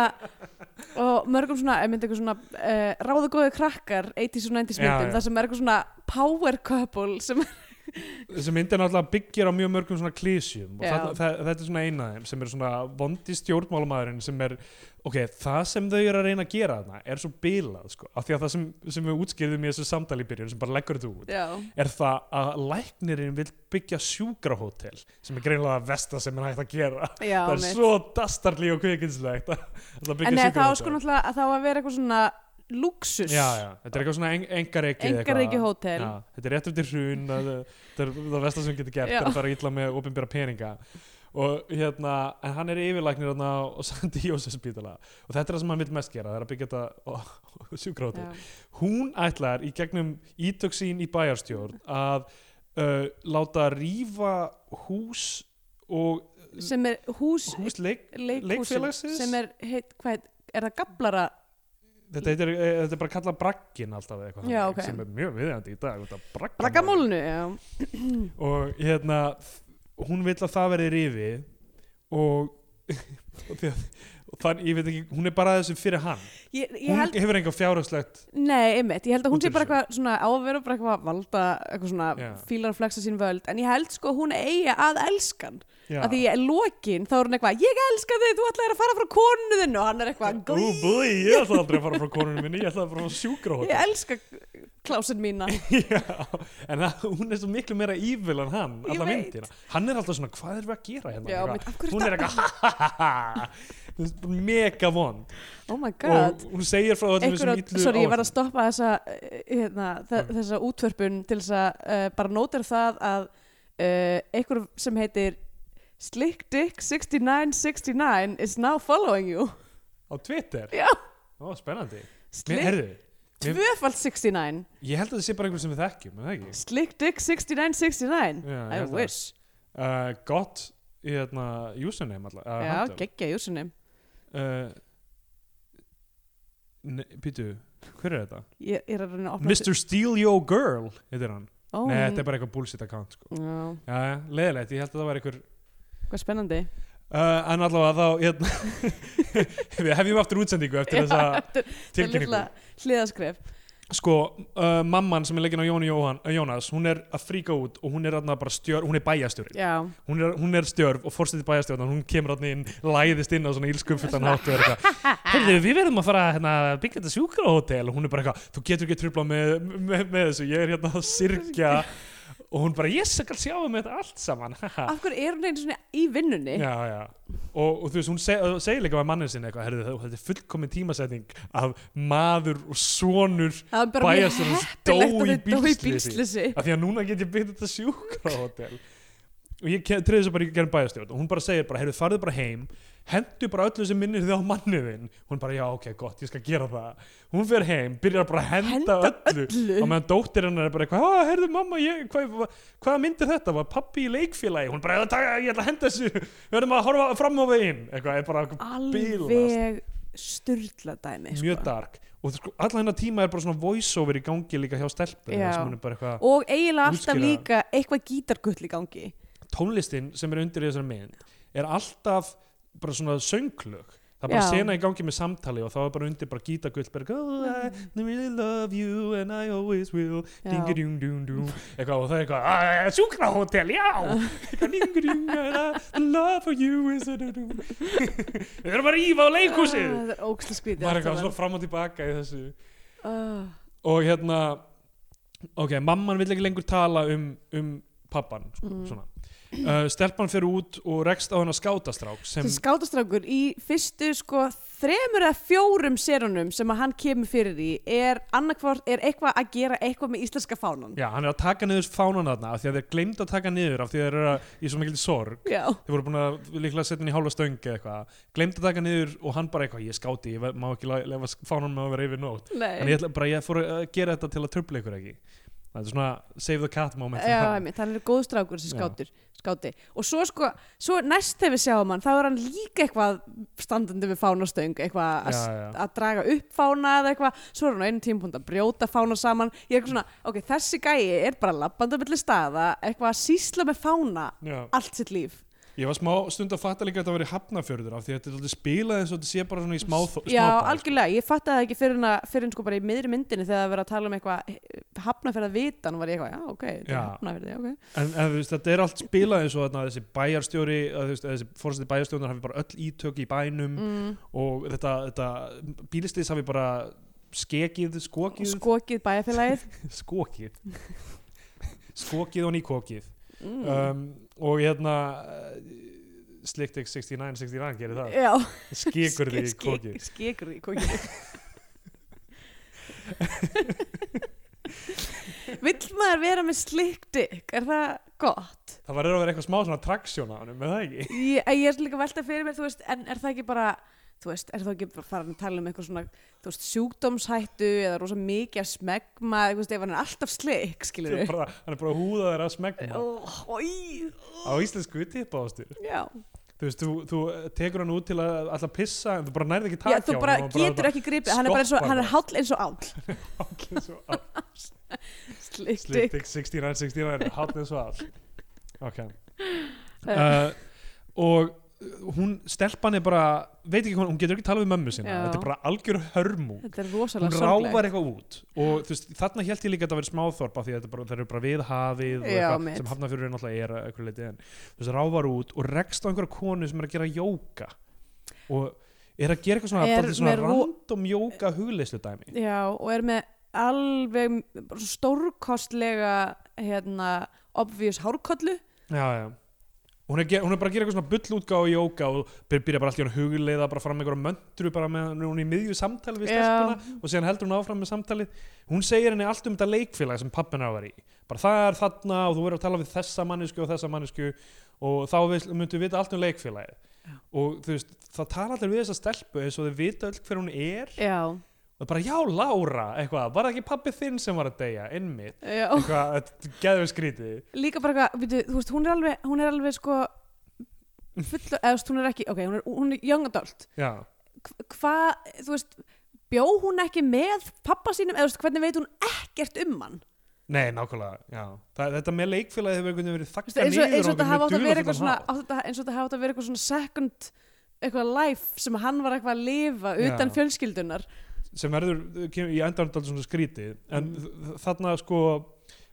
og mörgum svona, svona uh, ráðugóði krakkar 80s og 90s Já, myndum, það sem er eitthvað svona power couple sem þessi myndin náttúrulega byggir á mjög mörgum svona klísjum og það, það, þetta er svona eina af þeim sem er svona vondi stjórnmálamæðurinn sem er ok, það sem þau eru að reyna að gera þarna er svo bilað sko, af því að það sem, sem við útskýrðum í þessu samtali byrjun sem bara leggur þetta út já, er það að læknirinn vil byggja sjúkrahótel sem er greinlega að vesta sem er hægt að gera. Já það er mitt. svo dastarlí og kvikindslegt að, að byggja en nei, þá sjúkrahótel. sko náttúrulega að þá að vera eitthvað svona luxus já, já, þetta er eitthvað svona en, engareiki engareiki hótel Já, þetta er rétt eftir hrun það, það er það vestar sem getur gert það er að fara illa með ofinbæra peninga og hérna, en hann er yfirlæknir þarna og sandi Jósef spítala og þetta er það sem hann vil mest gera, það er að byggja þetta. Já. Hún ætlar í gegnum ítök sín í bæjarstjórn að uh, láta rífa hús og sem er hús hús leik, leikhúsin leikfélagsins? sem er, heit, hvað, heit- er það gablara þetta, heitir, eh, þetta er bara kallað bragginn alltaf eða eitthvað Já, þannig, ok. sem er mjög viðjandi í dag þetta já og hérna hún vill að það verði rifið og, og, að- og þann, ég veit ekki, hún er bara að þessu fyrir hann ég, ég hún held, hefur enga fjárhagslegt nei, einmitt, ég held að hún sé bara eitthvað svona á að vera bara eitthvað valda eitthvað svona Já. fílar að flexa sín völd en ég held sko að hún eigi að elskan. Að því í lokin þá er hún eitthvað ég elska þig, þú ætlaðir að fara frá konu þinn og hann er eitthvað Ú, búi, ég ætla aldrei að fara frá konunum minni, ég ætla að fara frá sjúkrahótt ég elska klásin mína Já, en það, hún er svo miklu meira ívil en hann, Ég alla veit. myndina hann er alltaf svona, hvað erum við að gera hérna Já, Eitthvað. mitt, af hverju hún er eitthvað ha, ha, ha, ha. Þú veist, bara mega vond oh my god og hún segir frá öllum Einhver, þessum illu sorry, ég var að áætlunum. stoppa þessa, eh, hérna, þe Mm. þessa útvörpun til þess að uh, bara nótir það að uh, einhver sem heitir Slick Dick 6969 is now following you. Á Twitter, Já, ó spennandi. Slick, tvöfald 69 Ég held að það sé bara einhver sem við þekkjum, Slick Dick 6969 Já, I wish. Uh, Gott í hérna username alltaf uh, Já, geggja username. Uh, Pítu, hver er þetta? Ég er að reyna að opna Mr. Steal Your Girl heitir hann. Ó, Nei, þetta er bara eitthvað bullshit account sko. Já, já, leðilegt, ég held að það var einhver hvað spennandi? Uh, En allavega þá hérna, Við hefjum aftur útsendingu eftir þessa tilkynningu. hliðaskref. Sko, uh, mamman sem er leggin á Jóni Jóhann, uh, Jónas Hún er að fríka út og hún er stjörf Hún er bæjastjóri Já, hún er, hún er stjörf og fórstætti bæjastjórn hún kemur hann inn, læðist inn á svona ílskum fullan hátt og er eitthvað heyrðu, við verðum að fara hérna, að byggja þetta sjúkrahótel. Og hún er bara eitthvað, þú getur ekki trubla með, með, með þessu, ég er hérna að syrkja og hún bara, ég skal sjá um þetta allt saman. Af hverju er hún einu svona í vinnunni? já, já. Og, og þú veist, hún seg, segir líka við mannin sinni eitthvað, þetta er fullkomin tímasetning að maður og sonur bæjarstjórans heppilegt dó í bílslisi af því að núna get ég byggt þetta sjúkrahótel og ég treði þessu bara í gerum bæjarstjórn. Og hún bara segir bara, heyrðu, farðu bara heim hendu bara öllu sem minnir þið á manniðin hún bara, já, ok, gott, ég skal gera það. Hún fer heim, byrjar bara að henda, Henda öllu, öllu? og meðan dóttir hennar er bara eitthvað, "Ah, heyrðu mamma, ég, hvað, hvað, hvað myndi þetta, var pappi í leikfélagi? Hún bara, "Taka, ég ætla að henda þessu. Við verðum að horfa fram á veginn. Eitthvað, er bara Alveg sturla dæmi sko. mjög dark. Og sko, alla hennar tíma er bara svona voiceover í gangi líka hjá eitthvað Og eiginlega alltaf líka eitthvað gítargull í gangi tónlistin sem er undir þessari mynd er alltaf bara svona sönglög það er bara Já. sena í gangi með samtali og þá er bara undir bara gítagull bara oh, I really love you and I always will. Dingadung-dung-dung eitthvað og það er eitthvað "Ah, sjúkrahótel, já. Eitthvað dingadung and I the love for you is a við erum að rífa á leikhúsið. Ah, Það er ógstlega skrítið maður er eitthvað svona fram og tilbaka í þessu. Ah, og hérna ok, mamman vill ekki lengur tala um, um pappan sko, Mm. svona uh, stelpan fer út og rekst á hennar skátastrák sem, skátastrákur í fyrstu sko þremur eða fjórum serunum sem að hann kemur fyrir í er er eitthvað að gera eitthvað með íslenska fánan já, hann er að taka niður fánan þarna af því að þeir gleymd að taka niður af því að þeir eru í svo mikil sorg. Já, þeir voru búin að líklega setja hann í hálfa stöngi eitthvað, gleymd að taka niður og hann bara eitthvað, ég skáti, ég má ekki lefa fánan með að vera yfir nótt. En ég, bara, ég að að það er svona save the cat moment Já, einmitt, hann er góð strákur Já. skátur, skáti. Og svo sko, svo næst þegar við sjáum hann þá er hann líka eitthvað standandi við fánastöng, eitthvað að að draga upp fána eða eitthvað. Svo er hann á einu tímpúnd að brjóta fána saman. Ég er eitthvað svona, ok, þessi gæi er bara milli staða, eitthvað að sýsla með fána Já. allt sitt líf Ég var smá stund að fatta líka að þetta veri hafnafjörður af því að þetta er alltaf spilað eins og þetta sé bara svona í smá, smá Já, bæ, sko. algjörlega, ég fatt að það ekki fyrir fyrir sko bara í miðri myndinni þegar það verið að tala um eitthvað hafnafjörða vitan var ég eitthvað, já, ok, þetta er hafnafjörði, ok. En, en veist, þetta er allt spilað eins og þarna, þessi bæjarstjóri þú veist, þessi fórseti bæjarstjónar hafi bara öll ítök í bænum mm, og þetta, þetta bílistís hafi bara skekið, skokið. Skokið bæjarfélagið. Skokið. Skokið og nýkokið. Mm. um, og hérna Slicktick 6969 gerir það. Já, skekur því í kokið. Skekur því í kokið. Vill maður vera með slick dick? Er það gott? það var að vera eitthvað smá svona traksjón á hann með það ekki? Ég, ég er líka að velta fyrir mér, þú veist, en er það ekki bara þú veist, er það ekki bara farin að tala um eitthvað svona, þú veist, sjúkdómshættu eða rosa mikið að smegma, veist, ef hann er alltaf slick, skilur Hann bara, hann er bara að húða þeirra að smegma. Á íslensku tippa ástur já, þú veist, þú, þú tekur hann út til að alltaf pissa en þú bara nærði ekki já, takja þú bara getur ekki gripið, hann er bara eins og, hann er háll eins og áll, ekki slick dick. Slicktick 6969 hátt eins og all ok. Uh, og hún, stelpan er bara veit ekki hvað, hún getur ekki talað við mömmu sinna Já. þetta er bara algjör hörmú hún ráfar eitthvað út. Og veist, þarna held ég líka að þetta verið smáþorp af því bara, það eru bara við hafið og Já, sem hafnafjörður er náttúrulega er leiti en veist, ráfar út og rekst á einhverja konu sem er að gera jóka og er að gera eitthvað svona, Er svona random jóka hugleyslu dæmi Já, og er með alveg stórkostlega hérna, obvious hárkollu. Já, já Hún er, hún er bara að gera eitthvað svona bullútgáð í jóka og byr- byrja bara allt í hann hugleiða bara fram með einhverja möndru bara með hún í miðju samtali við stelpuna og síðan heldur hún áfram með samtalið. Hún segir henni allt um þetta leikfélag sem pappin á að vera í. Bara það er þarna og þú verður að tala við þessa mannesku og þessa mannesku og þá myndu við vita allt um leikfélagið. Já. og þú veist, það tala allir við þessa stelpu eins og þau vita öll hver hún er. Já, og bara já Lára, eitthvað, var það ekki pappi þinn sem var að deyja, innmitt eitthvað, þetta geður skrítið líka bara eitthvað, þú veist, hún er alveg hún er alveg sko full, eða þú veist, hún er ekki, ok, hún er, hún er young adult. Hvað, þú veist bjó hún ekki með pappa sínum eða þú veist, hvernig veit hún ekkert um hann? Nei, nákvæmlega já. það, þetta með leikfélagi hefur einhvern veginn verið þakka niður eins og þetta hafa átt að vera eitthvað svona eins og þetta hafa átt að vera eitthvað svona second eitthvað life sem hann var eitthvað að lifa utan Já. fjölskyldunar sem verður kemur í endarndal svona skrítið en mm. þarna sko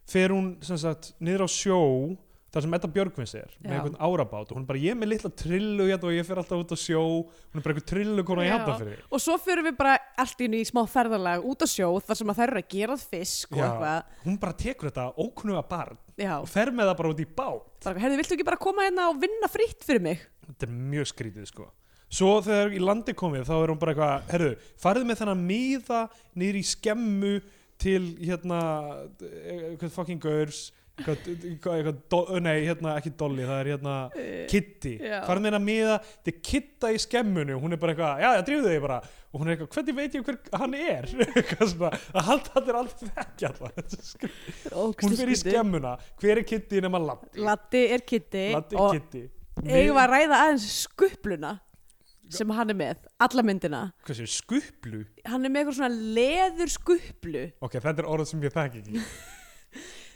fer hún sem sagt niður á sjó þar sem Edda Björgvins er með einhvern árabát og hún er bara ég er með litla trillu hérna og ég fer alltaf út á sjó. Hún er bara einhver trillu kona í Já. hafnafyrir og svo fyrir við bara allt í einu í smá ferðalag út á sjó þar sem að þær eru að gera fisk og Já. eitthvað. hún bara tekur þetta ókunnuga barn já, og fer með það bara út í bát. Herðu, viltu ekki bara koma hérna og vinna fritt fyrir mig? Þetta er mjög skrítið sko svo þegar í landi komið þá er hún bara eitthvað herru, farið með þennan miða niður í skemmu til hérna eitthvað fucking girls nei, hérna ekki Dolly, það er hérna Kitty, Já. farið hennar miða til Kitta í skemmunu, hún er bara eitthvað já, já, drífðu þig bara, og hún er eitthvað hvernig veit ég hver hann er, eitthvað svona að halda allir allir það hún fer í skemmuna, hver er Kitty nema Latti, Latti er Kitty Latti og Kitty. eigum við að ræða aðeins skupluna sem hann er með, alla myndina. Hvað séu, skuplu? Hann er með eitthvað svona leður skuplu. Ok, þetta er orð sem ég þekki ekki.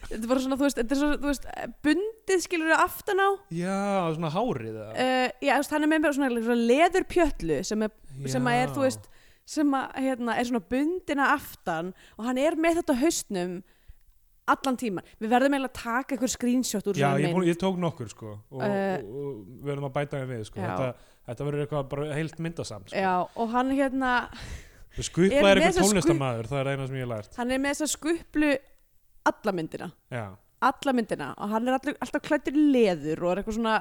Þetta er bara svona, þú veist, þetta er svona, þú veist bundið skilur við aftan á. Já, svona hárið eða? Uh, já, þú veist, hann er með bara svona, svona leðurpjöllu sem, er, sem að er, þú Já. veist sem að, hérna, er svona bundina aftan og hann er með þetta á haustnum allan tíman, við verðum eiginlega að taka einhver screenshot úr já, svona ég, mynd. búin, ég tók nokkur sko og, Eh, og, og við verðum að bæta við sko. Já. þetta, þetta verður eitthvað bara heilt myndasamt sko. já, og hann hérna Skupla Er eitthvað tónlistamæður, það er eina sem ég lært. hann er með þessa skuplu alla myndina. Já. alla myndina og hann er alltaf, alltaf klættur í leður og er eitthvað svona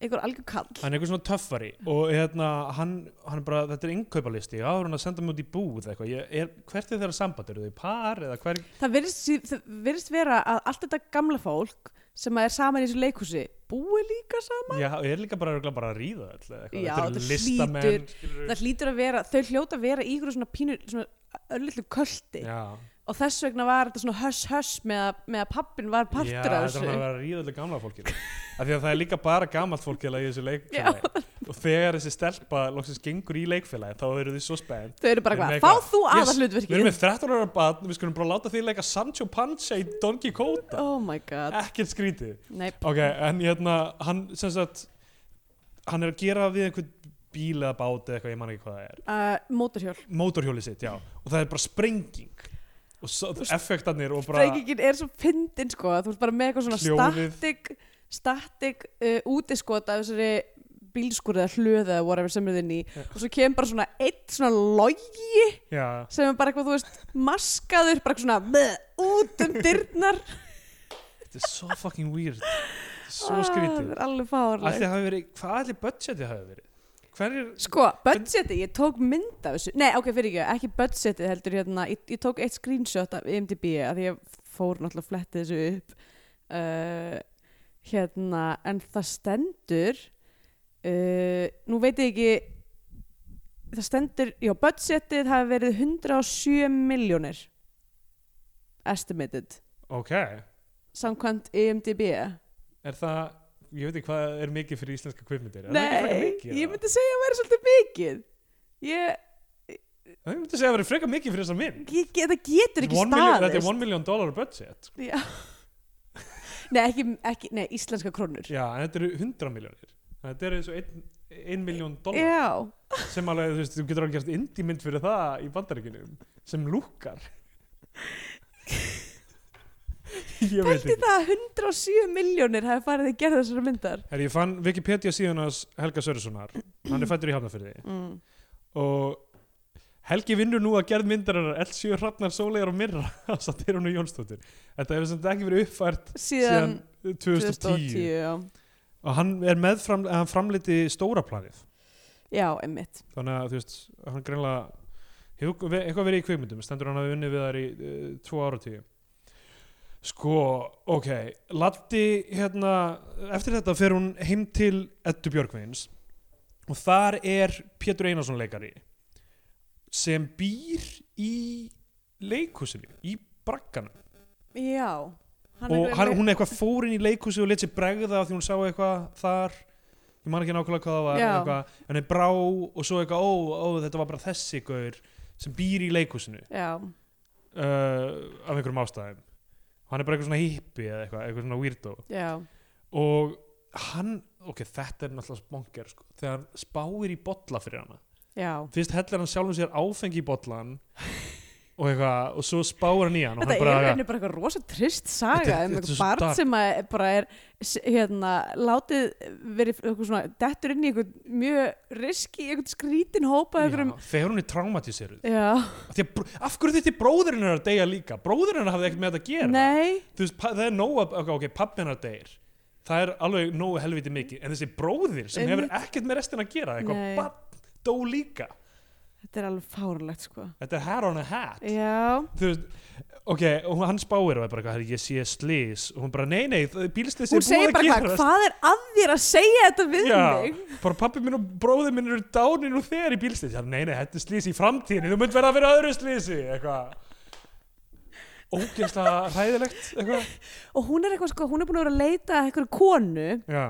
eitthvað algjör kall. Hann er eitthvað svona töffari og hérna, hann, hann bara, þetta er innkaupalisti áður hann að senda mig út í búð eitthvað. Ég, er, hvert er þeirra samband, eru þau par eða hver, það virðist vera að allt þetta gamla fólk sem er saman í þessu leikhúsi búi líka saman? Já, er líka bara, örugglega bara að ríða eitthvað. Já, þetta hlýtur- það hlýtur að vera, þau hljóta að vera í ykkur svona pínu svona örlitlu költi. Já, og þess vegna var þetta svona höss höss með með að pappin var já, partur þetta af þessu. að vera að ríða öllu gamla fólkinu af því að það er líka bara gamalt fólk í þessu Já. leikfélagi og þegar þessi stelpa loksins gengur í leikfélagi þá eru þið svo spennt. Þau eru bara hvað, fá þú yes, aða við erum hlutverkið með 13 ára barn, við skulum bara láta því leika Sancho Panza í Don Quixote. Oh my god, ekkert skrítið. Nei. Ok, en hérna, hann sem sagt hann er að gera við einhvern bíl eða bát eða eitthvað, ég man ekki hvað það er. Uh, mótorhjól. Mótorhjóli sitt, já, og það er bara sprenging og svo, effektarnir og bara Sprengingin er svo fyndin sko þú ert bara með eitthvað svona Hljóðið. static static uh, útiskot af þessari bílskur eða hlöð eða whatever sem er þinn í og svo kemur bara svona eitt svona logi já, sem er bara eitthvað þú veist maskaður bara eitthvað svona bleh, út um dyrnar. Þetta er svo fucking weird. Þetta er svo Ah, skrítið. það er alveg fárlega hafi verið, hvað allir budgetið hafi verið hverjir, sko, budgeti, ég tók mynd af þessu. Nei, ok, fyrir ekki, ekki budgeti heldur hérna, ég, ég tók eitt screenshot af IMDb að ég fór náttúrulega að fletti þessu upp. Uh, hérna, en það stendur uh, nú veit ég ekki það stendur, já, budgetið hafi verið 107 miljónir estimated. Ok. Samkvæmt IMDb er það, ég veit ekki hvað er mikið fyrir íslenska kvipmyndir það nei, ég myndi segja að vera svolítið mikið ég, ég myndi segja að það verið frekar mikið fyrir þessa mynd ég, þetta getur ekki One million, þetta er staðist 1 million dollar budget sko. Já. Nei, ekki, ekki, nei, íslenska krónur. já, en þetta eru 100 miljónir þetta er eins og 1 miljón dollar Já. sem alveg, þú veist, þú getur alveg gert indie mynd fyrir það í bandaríkjunum sem lúkar ég Pælti það að 107 miljónir hafi farið í gerð þessara myndar. Herri, ég fann Wikipedia síðan hans Helga Sörjessonar hann er fættur í Hafnarfyrði Mm. og Helgi vinnur nú að gerð myndarinnar L7 Hrafnar Sólegar og Mirra á Satirunu Jónsdóttir. Þetta hefur sem þetta ekki verið uppfært Síðan, síðan 2010, 2010, já. og hann er meðfram hann framliti stóra planið Já, einmitt. þannig að þú veist, hann greinlega hefur eitthvað verið í kvikmyndum. Stendur hann að unni við þar í uh, tvo ára tíu sko, ok Latti, hérna eftir þetta fer hún heim til Eddu Björgvins og þar er Pétur Einarsson leikari sem býr í leikhúsinu í bragganum. Já hann og er hann, hún eitthvað fór inn í leikhúsi og let sér bregða því hún sá eitthvað þar ég man ekki nákvæmlega hvað það var eitthvað, en henni brá og svo eitthvað ó, ó, þetta var bara þessi gaur sem býr í leikhúsinu. Já, uh, af einhverjum ástæðum hann er bara eitthvað svona hippi eða eitthvað, eitthvað svona weirdo. Já, og hann, ok, þetta er náttúrulega sponger sko, þegar hann spáir í bolla fyrir hana. Já. Fyrst hellir hann sjálfum sér áfengi í bollan og eitthvað, og svo spáir hann í hann Þetta er bara, eitthvað rosa trist saga um er eitthvað barn dark. sem að bara er hérna, látið verið svona, dettur inn í eitthvað mjög riski, eitthvað skrítin hópa já, þegar hún er traumatiseruð af, hverju þetta bróðurinn er að deyja líka? Bróðurinn hafði ekkert með þetta að gera. Veist, það er nóg að, ok, ok, pappin er að deyr. Það er alveg nógu helviti mikið. En þessi bróðir sem hefur ekkert með restin að gera eitthvað bann dó líka Þetta er alveg fárlegt sko. Þetta er hair on a hat. Já, þú veist, ok, og hann spáir og er bara, eitthvað, ég sé slís og hún bara, nei, nei, bílslis hún segir bara hvað, hvað er að þér að segja þetta við Já, mig? bara pappi minn og bróðir minn eru dánir nú þegar í bílslis já, nei, nei, þetta er slís í framtíðinni, þú munt vera að vera öðru slísi eitthvað. Ógeðslega hræðilegt eitthvað. Og hún er eitthvað sko, hún er búin að vera að leita að eitthvað konu já,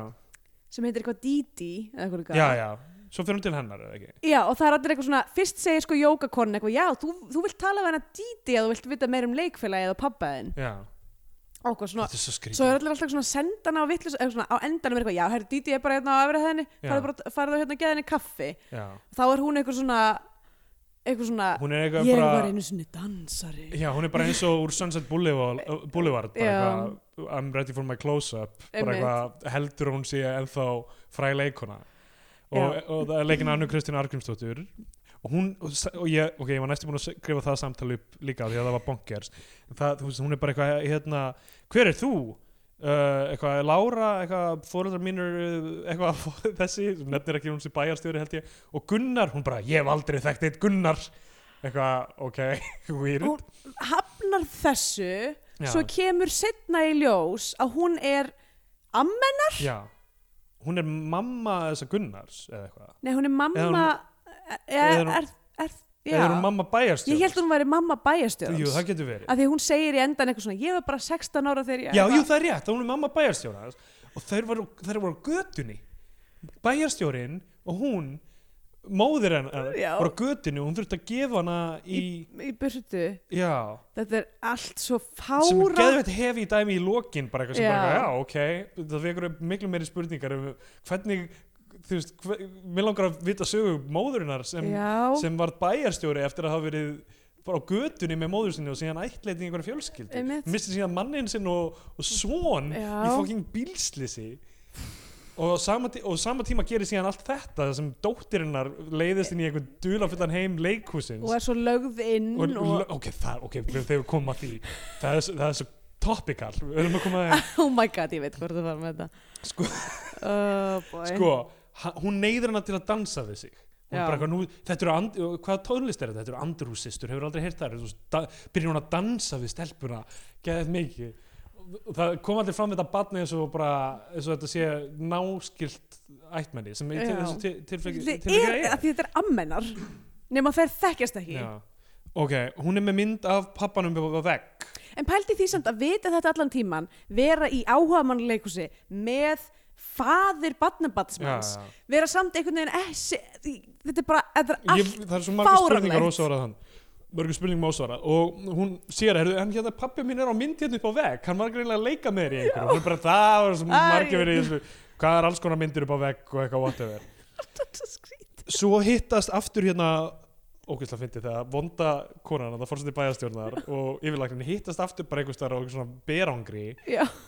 sem heitir eitthvað Didi eða eitthvað líka. já, já, svo fyrir hún til hennar eða ekki Já, og það er allir eitthvað svona, fyrst segir sko jógakonu eitthvað, já, þú, þú vilt tala við hana Didi að þú vilt vita meir um leikfélagið og pappaðinn. já, Og eitthvað svona, þetta er svo skrítið svo er allir alltaf svona að senda hana á vitlis, eða svona á endanum er eitthvað, já, herri, Didi er bara hérna á öfrið henni, Já. farðu bara, farðu hérna að geða henni kaffi. já. Þá er hún eitthvað svona, eitthvað svona, hún er eitthvað ég bara var einu sinni dansari. já, hún er bara eins og úr Sunset Boulevard, uh, Boulevard bara Já. eitthvað, I'm ready for my close-up bara Einmitt. eitthvað, heldur hún sé ennþá fræ leikona og, og það er leikin Annu Kristín Argrímsdóttur og hún, og, ég, ok, ég var næstu búin að skrifa það samtali upp líka því að það var bonkers. Það, þú veist, hún er bara eitthvað, hérna hver er þú? Uh, eitthvað, Lára, eitthvað, fóreldrar mínur eitthvað, þessi, sem nefnir ekki hún sem bæjarstjóri held ég, og Gunnar hún bara, ég hef aldrei þekkt eitt Gunnar. Eitthvað, ok, weird. Hún hafnar þessu, Já. svo kemur setna í ljós að hún er ammennar? Já, hún er mamma þessa Gunnars eða eitthvað? Nei, hún er mamma, Eða er, eða er, hún- er, er, já. eða er hún mamma bæjarstjóri Ég held að hún væri mamma bæjarstjórans. Jú, það getur verið. Af því hún segir í endan eitthvað svona, ég var bara 16 ára þegar ég... Já, jú, það er rétt, hún er mamma bæjarstjóra og þeir voru, þeir voru á götunni. Bæjarstjórin og hún móðir hennar voru á götunni og hún þurfti að gefa hana í, Í burtu. já. Þetta er allt svo sem fára... geðveit hefi í dæmi í lokin bara eitthvað sem Já. bara, já, ok það vekur miklu meiri spurningar um hvernig, þú veist, hver, mér langar að vita sögu móðurinnar sem, sem var bæjarstjóri eftir að hafa verið bara á götunni með móður sinni og síðan ættleiti í einhverja fjölskyldu. Einmitt. misti síðan mannin sinn og, og svon í fokking bílslisi og sama, og sama tíma gerir síðan allt þetta sem dóttirinnar leiðist inn í einhvern dulafullan heim leikhúsins Og er svo lögð inn og, og... ok, það, ok, þegar við komum að því. Það er, það er svo topical. Við erum að koma að Oh my god, ég veit hvort það var með þetta. Sko- Oh sko, hún neyður hana til að dansa við sig. Nú, þetta eru, and, hvað tónlist er þetta? Þetta eru andrúsistur, hefur aldrei heyrt það byrjar hún að dansa við stelpuna geðið mikið það kom allir fram við þetta batni eins og bara eins og þetta sé náskilt ættmenni sem í þessu til- tilfelli Þið tilfelli að því þetta er ammennar. Nema þær þekkjast ekki. Já. ok, hún er með mynd af pappanum á vegg. En pældi því samt að vita þetta allan tíman vera í áhuga mannleikusi með faðir já. vera samt einhvern veginn essi, þetta er bara, þetta er allt Ég, það er svo margar spurningar fáránlegt. ósvarað hann mörgum spurningum ósvarað og hún sér að en hérna pappi mín er á mynd hérna upp á vegg. Hann var greinlega að leika með þér í einhverju. Hún er bara það var svo Æ. margir verið hvað er alls konar myndir upp á vegg og eitthvað whatever? Er svo hittast aftur hérna ógeðslega fyndi þegar vonda konan það fórseti bæjarstjórnar og yfirlæknin hittast aftur bara einhvers staðar á einhver svona berangri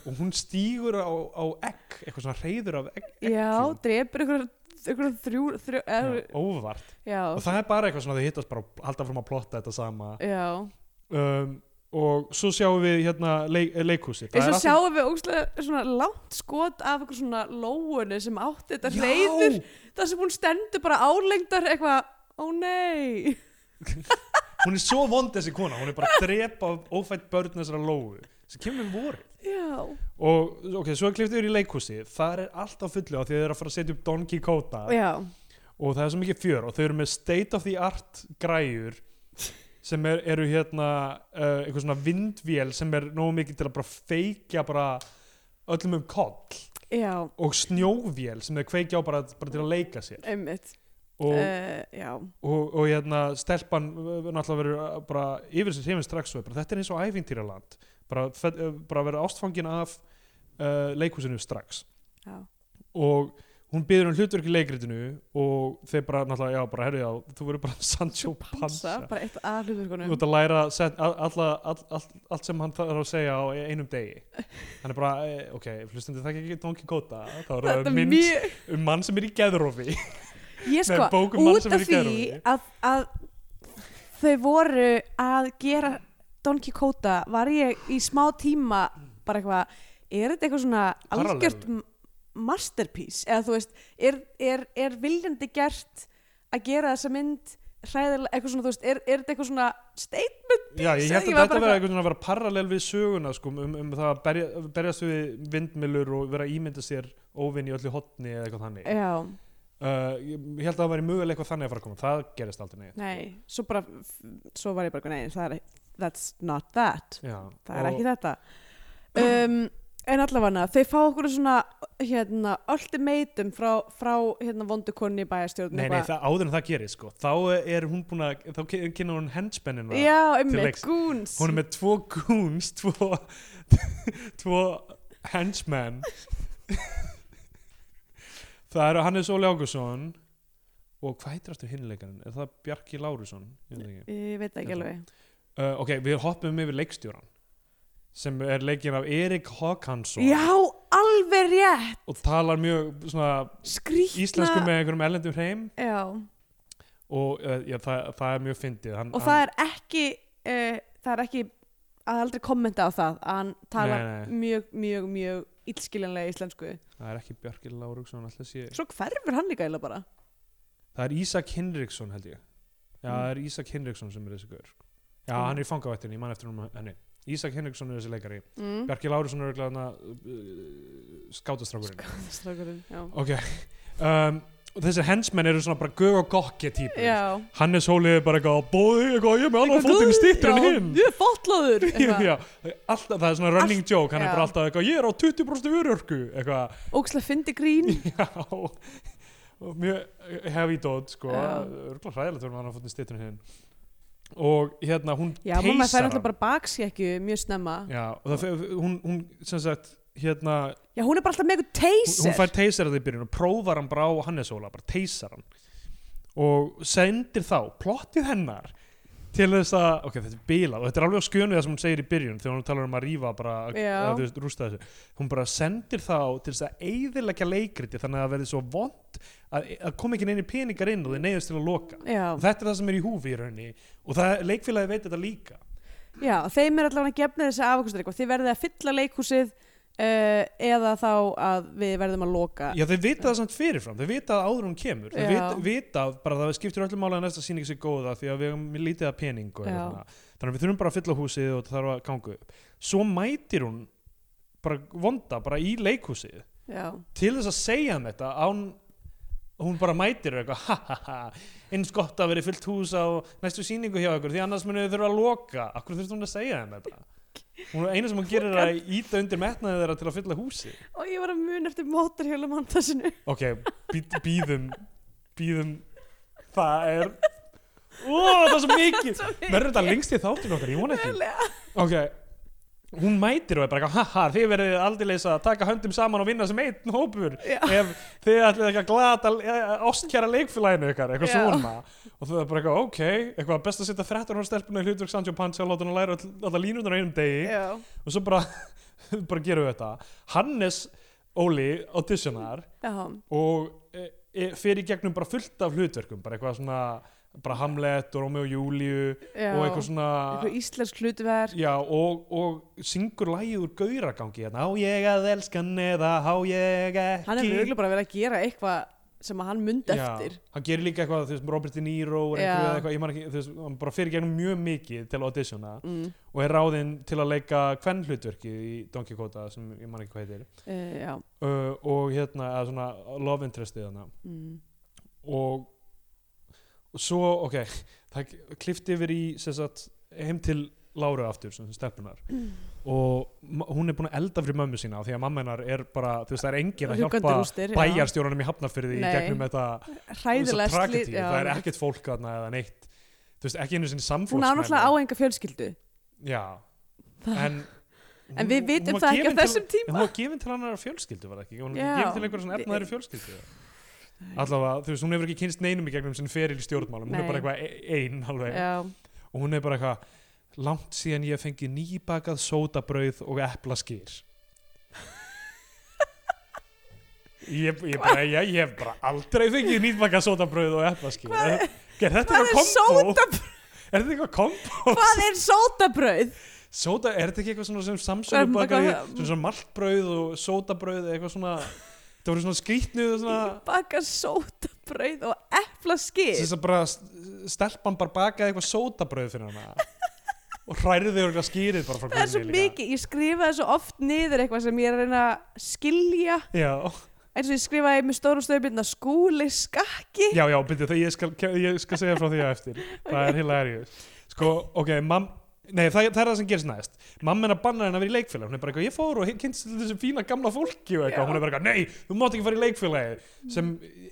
og hún stígur á, á egg eitthvað svona reyður af egg já eggjum. drepur einhver, einhver þrjú, þrjú Já, er, óvart. Já, og það er bara eitthvað svona þau hittast bara og halda fram að plotta þetta sama. Já. um, og svo sjáum við hérna leik, leikhúsi eins og sjáum við ógstlega svona langt skot af eitthvað svona lóunu sem átti þetta reyður þar sem hún stendur bara álengdar eitthvað, ó nei. Hún er svo vond þessi kona. Hún er bara að drepa ófætt börn þessara lóu sem kemur vorið. Já, og ok, svo er kliftið yfir í leikhúsi. Þar er allt á fullu á því þau eru að fara að setja upp Don Quixote. Já, og það er svo mikið fjör og þau eru með state of the art græjur sem er, eru hérna uh, eitthvað svona vindvél sem er nógu mikið til að bara feikja bara öllum um koll. Já, og snjóvél sem þau kveikja á bara, bara til að leika sér. Einmitt. Og, uh, og, og hérna stelpan uh, náttúrulega verður uh, bara yfir sér hefinn strax og er bara, þetta er eins og æfintýraland bara, bara verður ástfangin af uh, leikhúsinu strax. Já, og hún byður um hlutverk í leikritinu og þeir bara náttúrulega, já, bara herri já, þú verður bara Sancho Panza. bara eitt að þú hluturkonum ert að læra set, all, all, all, allt sem hann þarf að segja á einum degi. Hann er bara, eh, ok, hlustandi það ekki Don Quixote þá er það mynd mjög, um mann sem er í geðrófi ég sko, um út af því að, að þau voru að gera Don Quixote var ég í smá tíma bara eitthvað, er þetta eitthvað svona algjört masterpiece? Eða þú veist, er, er, er viljandi gert að gera þessa mynd hræðilega, eitthvað svona, þú veist, er, er þetta eitthvað svona statement piece? Já, ég held að þetta verði eitthvað svona að vera parallel við söguna sko, um, um það að berja, berjast við vindmilur og vera ímynda sér óvinn í öllu hotni eða eitthvað þannig. Já, uh, ég held að það væri mögulega eitthvað þannig að fara að koma. Það gerist aldrei neitt nei, svo bara svo var ég bara, nei, það er that's not that. Já, það er ekki þetta. Um, en allavega þau fá okkur svona hérna, ultimatum frá, frá hérna, vondukonni bæjarstjórn Nei, nei, það, áður en það gerist sko. þá er hún búin að þá kynna hún henspennina já, einmitt, leiks. goons hún er með tvo goons tvo, tvo henchmen það eru Hannes Óli Ágússon og hvað heitir aftur hinleikarinn? Er það Bjarki Lárusson? Ég veit ekki. alveg Uh, ok, við hoppum yfir leikstjóran sem er leikinn af Erik Håkansson já, alveg rétt og talar mjög svona skrýtna íslensku með einhverjum erlendum hreim já. og uh, já, það, það er mjög fyndið hann, og það er ekki uh, það er ekki að aldrei kommenta á það að hann talar Nei, nei. mjög, mjög, mjög illskiljanlega íslensku það er ekki alltaf sé svo hverfur hann líka eiginlega bara það er Ísak Hinriksson held ég já, Mm. það er Ísak Hinriksson sem er þessi gaur sko. já, Mm. hann er í fangavættinni, ég man eftir hún henni Ísak Hinriksson er þessi leikari. Mm. Bjarki Lárusson er örugglega þarna, uh, skátastrákurinn Strákurinn, já. ok um, og þessir hensmenn eru svona bara gög og gokki típur. Já. Hannes Hóli er bara eitthvað bóði, eitthvað, ég er með alveg fótinn stýttir en hinn. ég er fotlaður já, alltaf, það er svona running joke hann já. er bara alltaf eitthvað, ég er á 20% örörku eitthvað, ókslega fyndi grín. Já og mjög heavy dot sko, Já. örgulega hræðilegt verður hann á fótinn stýttir en hinn og hérna hún já, mamma teysar fær alltaf hann bara baksjekju mjög snemma. Já, og það, fer- hún, hún sem sagt hérna, já, hún er bara alltaf með eitthvað hún teyser fær teysar að það í byrjun og prófar hann bara á Hannes Óla bara teysar hann og sendir þá plottið hennar til þess að, ok, þetta er bilað og þetta er alveg á skjönu það sem hún segir í byrjun þegar hún talar um að rífa bara, að þú rústa þessu. Hún bara sendir þá til þess að eyðileggja leikriti þannig að það verði svo vond að, að kom ekki neini peningar inn og þið neyðast til að loka. Já, og þetta er það sem er í húfi í rauninni. Og það, leikfélagi veit þetta líka. Já, þeim er allavega gefnir þessi afkostur eitthvað þið verðið að fylla leikhúsið uh, eða þá að við verðum að loka Já, þeir vita það samt fyrirfram, þeir vita það áður hún kemur. Já. vita, vita bara að það skiptir öllum að næsta sýning sér góða því að við hefum lítið að pening og þannig að við þurfum bara að fylla húsið og það þarf að ganga upp. Svo mætir hún bara vonda, bara í leikhúsið já, til þess að segja þeim þetta án hún bara mætir og eitthvað ha ha ha, eins gott að veri fullt hús á næstu sýningu hjá ykkur því annars munið þið þurfa að loka. Akkur þurfti hún að segja þeim þetta hún er eina sem hún gerir er að íta undir metnaði þeirra til að fylla húsið. Og ég var að mun eftir mótorhjóla montasinu ok, býðum býðum það er ó, það er svo mikið. Verður þetta lengst í þáttun okkar, ég vona ekki. Ok, hún mætir og er bara haha, þið verðið aldeilis að taka höndum saman og vinna sem einn hópur. Já. ef þið ætlið ekki að glata eh, ástkjara leikfélaginu ykkar, eitthvað Já. svona. Og það er bara ok, eitthvað best að setja 13 ára stelpuna í hlutverk Sancho Panza og láta hann að læra all- alla línunar á einum degi. Já, og svo bara, bara gerum við þetta. Hannes Óli auditionar já, og e, e, fer í gegnum bara fullt af hlutverkum bara eitthvað svona bara Hamlet og Romeo og Júliu og eitthvað svona eitthvað íslensk hlutverk. Já, og, og syngur lægið úr gauragangi hérna, á ég að elskan eða á ég ekki? Hann hefur auðvitað bara verið að gera eitthvað sem hann myndi Já, eftir. hann gerir líka eitthvað, þú veist, Robert De Niro eða eitthvað, ég man ekki, þú veist, hann bara í gegnum mjög mikið til auditiona mm, og er ráðinn til að leika hvern hlutverkið í Don Quixote sem ég man ekki hvað heitir. Uh, uh, og hérna, svona love interestið hana mm, og, og svo, ok það klifti yfir í sagt, heim til Láru aftur, sem stelpunar og ma- hún er búin að elda fyrir mömmu sína því að mamma hennar er bara, þú veist, það er engin að hjálpa bæjarstjórunum í Hafnarfyrði í gegnum þetta já, það er ekkert fólk þarna eða neitt. Þú veist, ekki einu sinni hún á samflóksmenn náttúrulega á enga fjölskyldu. Já, en en við vitum það ekki á þessum en tíma hún var gefin til annar fjölskyldu var það ekki, hún var Já. gefin til einhverja svona efnaðri fjölskyldu allavega, þú veist, hún hefur ekki kynst neinum í gegnum sem feril í stjórnmálum, hún Nei. er bara eitthvað e- ein alveg, já, og hún er bara eitthvað langt síðan ég fengi nýbakað sótabrauð og eplaskýr. Ég, ég, bara, ég, ég hef bara aldrei fengið nýbakað sótabrauð og eplaskýr. Hvað er, sótabrauð? Er þetta eitthvað kombo? hvað er sótabrauð? Sóta, er þetta ekki eitthvað sem Samson bakar í svona maltbrauð og sótabrauð eitthvað svona það voru svona skrýtnu svona baka sótabrauð og eplaskir þess að bara stelpan bara bakaði eitthvað sótabrauð fyrir hana. Og hræriði eitthvað skýrið bara frá það er svo mikið, ég skrifaði svo oft niður eitthvað sem ég er að reyna að skilja. Já, eins og ég skrifaði með stóru stöðbyrna skúli skakki. Já, já, byrju ég skal, ég skal segja frá því á eftir. Það er heila erið Sko, ok, mam Nei, það, það er það sem gerist næst. Mamma hennar bannar hennar að vera í leikfélag Hún er bara eitthvað, ég fór og kynst þessu fína gamla fólki og eitthvað. Já. Hún er bara eitthvað, nei, þú mátt ekki fara í leikfélagi. Sem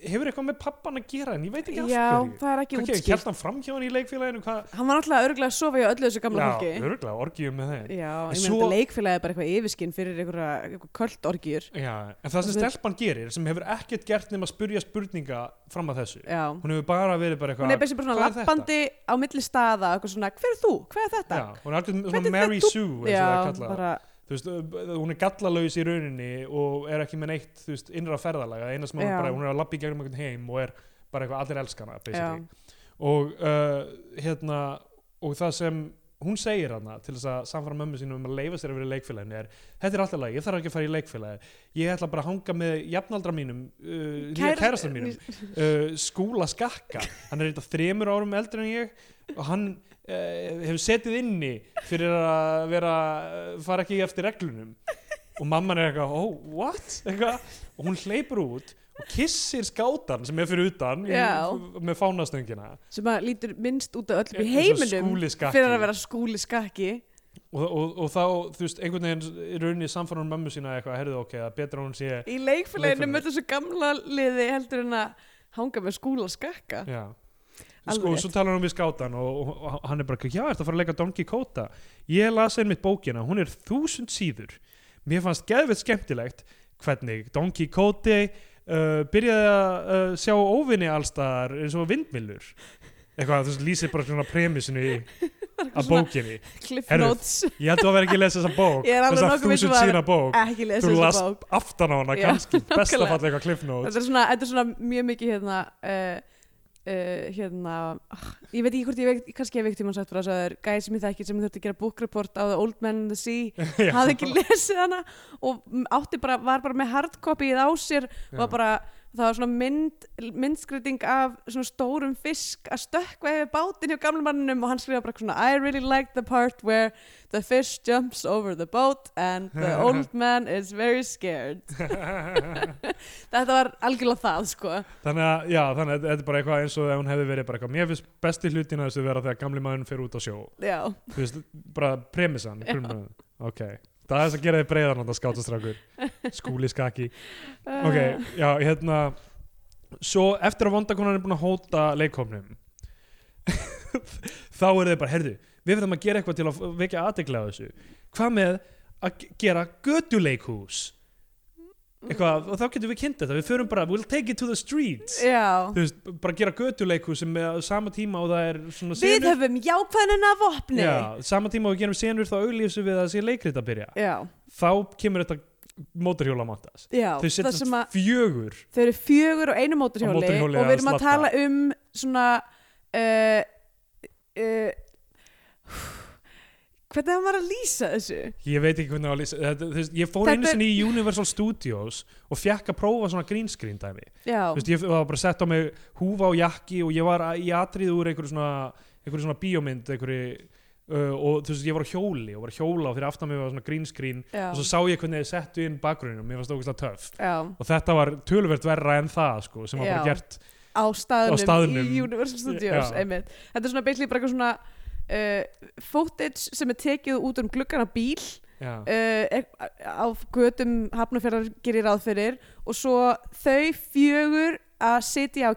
hefur eitthvað með pappan að gera en ég veit ekki af já, það er ekki Hvað útskilt kjælt hann fram hjá hann í leikfélaginu? Hann var náttúrulega örgulega að sofa hjá öllu þessu gamla Já, fólki. örgulega, orgíum með þeim. Já, En ég svo- þetta leikfélagi er bara eitthvað Já, Hún er bara svona Mary Sue já bara, veist, hún er gallalaus í rauninni og er ekki með neitt, veist, innra ferðalega eina sem bara, hún er að lappa í gegnum einhvern heim og er bara eitthvað allir elskana og uh, hérna og það sem hún segir hana til þess að samfara mömmu sínum um að leifa sér að vera í leikfélaginu er, þetta er alltaf lagi, ég þarf ekki að fara í leikfélagi ég ætla bara að hanga með jafnaldra mínum uh, Kærast- kærastar mínum uh, skúla skakka. Hann er eitthvað þremur árum eldri en ég og hann hefur setið inni fyrir að vera uh, fara ekki eftir reglunum. Og mamman er eitthvað, oh, what? Eitthvað. og hún hleypur út og kissir skátan sem er fyrir utan í, með fánastöngina. Sem að lítur minnst út af öllum í heiminum fyrir að vera skúli skakki og, og, og þá, þú veist, einhvern veginn í rauninni samfara hún mömmu sína eitthvað, herðu ok, er betra að hún sé í leikfélaginu Leikfélagi. með þessu gamla liði heldur en að hanga með skúla skakka Já Sko, rétt. svo talar hún við skátan og, og, og hann er bara, já, ertu að fara að leika Don Quixote ég las einmitt bókina, hún er þúsund síður. Mér fannst geðveitt skemmtilegt hvernig Don Quixote uh, byrjaði að uh, sjá óvinni allstaðar eins og vindmillur eitthvað, þú veist, lýsir bara svona premissinu Svona bókinni. Herru, ég held að vera ekki að lesa þessa bók. Viss um að- sína bók. ekki lesa þú þessa las bók. aftan á hana Já, kannski. Besta nákvæmlega. fallega Cliff Notes. Þetta er svona, þetta er svona mjög mikið hérna uh, uh, hérna ah, ég veit ekki hvort ég veit, kannski hef ekki tímann sagt frá þess að það er gæði sem ég þekki sem þurfti að gera book report á The Old Man in the Sea hafði ekki lesið hana og átti bara, var bara með hardcopyið á sér Já. var bara, það var svona mynd myndskriting af svona stórum fisk að stökkva yfir bátinn hjá gamla manninum og hann skrifa bara svona I really like the part where the fish jumps over the boat and the old man is very scared. Þetta var algjörlega það sko. Þannig að, já, þannig að þetta er bara eitthvað eins og ef hún hefði verið bara eitthvað, mér finnst besti hlutina þessu vera þegar gamli maðurinn fer út á sjó. Já, þú veist, bara Já. grunnurinn. ok, það er þess að gera þið breiðan þetta skátastrákur, skúli skaki ok, já, hérna svo eftir að vondakonan er búin að hóta leikhófnum þá er þið bara, herðu við verðum að gera eitthvað til að vekja aðtekla á þessu. Hvað með að ge- gera götuleikhús eitthvað, og þá getum við kynnt þetta. Við förum bara, we'll take it to the streets. Veist, bara gera götuleikhús sem er sama tíma og það er svona við senur höfum jákvæðnina vopni já, sama tíma og við gerum senur þá auglýsum við að það sé leikrit að byrja. Já, þá kemur þetta mótorhjóla máttas já. þau setjast að fjögur þau eru fjögur og einu mótorhjóli og að við erum að sladda. tala um svona uh, uh, hvernig hann var að lýsa þessu? Ég veit ekki hvernig á að lýsa þetta, veist, ég fór einu sinni í Universal Studios og fekk að prófa svona green screen dæmi veist, ég var bara sett á mig húfa og jakki og ég var að- í atrið úr einhverju svona, einhverju svona bíómynd einhverju, uh, og þú veist, ég var á hjóli og var að hjóla og fyrir aftan mig var svona green screen já, og svo sá ég hvernig þið settu inn bakgrunum mér fannst það ógæslega töff. Já, og þetta var töluvert verra en það sko, sem var bara gert á staðnum, Á staðnum. í Universal Studios þetta er svona basically bara eitthvað svona uh, footage sem er tekið út um gluggan á bíl uh, á götum hafnafjörðar gerir ráð fyrir og svo þau fjögur að sitja á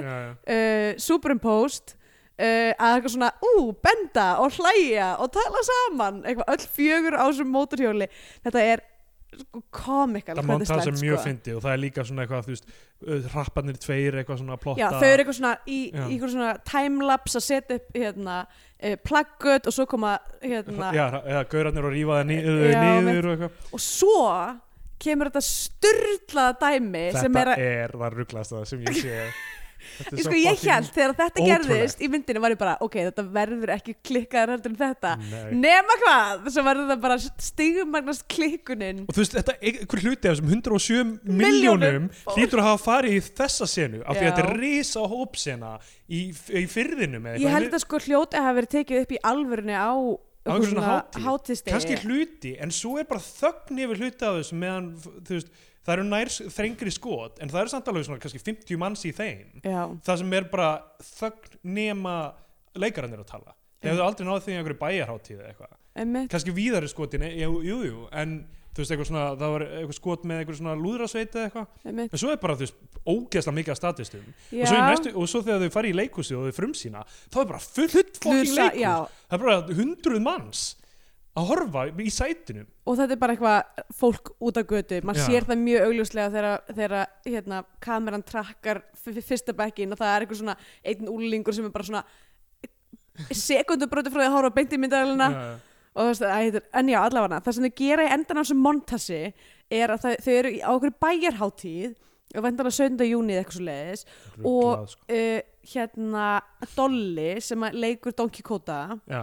já, já. uh, superimposed uh, að eitthvað svona, ú, benda og hlæja og tala saman. Eitthvað öll fjögur á þessum mótorhjóli. Þetta er sko komikal það monta sem mjög fyndi og það er líka svona eitthvað þú veist, uh, rapparnir tveir eitthvað svona plotta Já, þau eru eitthvað svona í, eitthvað svona timelapse að setja upp hérna, uh, plaggut og svo koma hérna, já, eða gaurarnir og rífa það ni Já, niður og eitthvað. Og svo kemur þetta styrlaða dæmi sem þetta er er það rugglaðast það sem ég sé Ég, sko, ég held þegar þetta ótrúlegt. gerðist í myndinu var ég bara, ok, þetta verður ekki klikkaðar heldur en þetta. Nei. nema hvað, svo verður það bara stigmagnast klikkunin. Og þú veist, þetta, einhver hluti af þessum 107 Milljónum miljónum hlýtur að hafa farið í þessa senu af því að þetta er risa hópsena í, í fyrðinum Ég held að sko hljóti að hafa verið tekið upp í alvörunni á hátíðstegi kannski hluti, en svo er bara þögn yfir hluti af þessu meðan þú veist, það eru nær þrengri skot en það eru samt alveg svona kannski 50 manns í þeim. Já, það sem er bara þögn nema leikarannir að tala. Þeir hefðu aldrei náðu því í einhverju bæjarháttíð eða eitthvað. Kannski víðari skotin, e, jú, jú, jú en þú veist, eitthvað svona, það var eitthvað skot með eitthvað svona lúðrasveit eða eitthvað. En svo er bara, þú veist, ógeðslega mikið af statistum. Og svo, í næstu, og svo þegar þau fari í leikhúsi og þau frumsýna, þá er bara fullt Hlusa- leikhús, já, það er bara hundruð manns að horfa í sætinu. Og þetta er bara eitthvað fólk út á götu. Maður sér það mjög augljóslega þegar, þegar hérna, kameran trakkar fyrsta bekkin og það er eitthvað svona einn úlingur sem er bara svona sekundubróti frá því að horfa beint í myndavælina Já, og þú veist, að, heitir, en já, allavega það sem þau gera í endan á þessum montasi er að það, þau eru á okkur bæjarháttíð og vendan að 17. júni eða eitthvað svo leiðis Og- uh, hérna Dolly sem leikur Don Quixote já,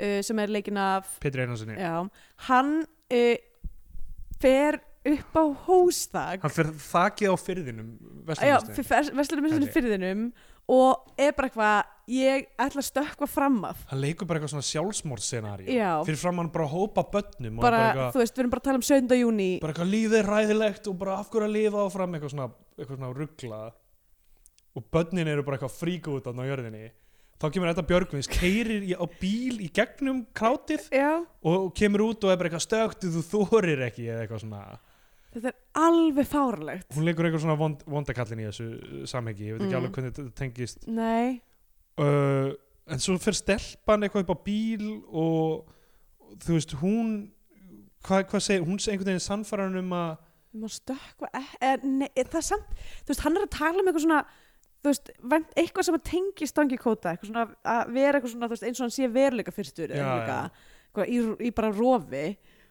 uh, sem er leikin af Petri Einarssoni já, hann uh, fer upp á hóstak hann fyrir þakið á fyrðinum já, Vesturlandsdeginu. vestlunum með Held ég. fyrðinum og er bara eitthvað ég ætla að stökkva fram af hann leikur bara eitthvað svona sjálfsmórdscenari Já. fyrir fram hann bara hópa börnum bara, bara eitthvað, þú veist, við erum bara að tala um 17. júni bara eitthvað lífið ræðilegt og bara af hverju að lifa áfram eitthvað svona, eitthvað svona ruggla og börnin eru bara eitthvað fríka út á jörðinni þá kemur þetta Björgvins, keirir á bíl í gegnum krátið já, og kemur út og er bara eitthvað stöktu þú þorir ekki eða eitthvað svona. Þetta er alveg fárlegt hún leikur eitthvað svona vond, vondakallin í þessu samhengi, ég veit ekki Mm. alveg hvernig þetta tengist. Nei, uh, en svo fer stelpan eitthvað upp á bíl og, og þú veist hún hvað hva segir, hún segir einhvern veginn sannfæran um að e e nei, e það er samt, þú veist, hann er að tala um eitthvað svona þú veist, eitthvað sem að tengi stangi kóta, eitthvað svona að vera eitthvað svona, þú veist, eins og hann sé veruleika fyrstur eitthvað, í, í bara rofi.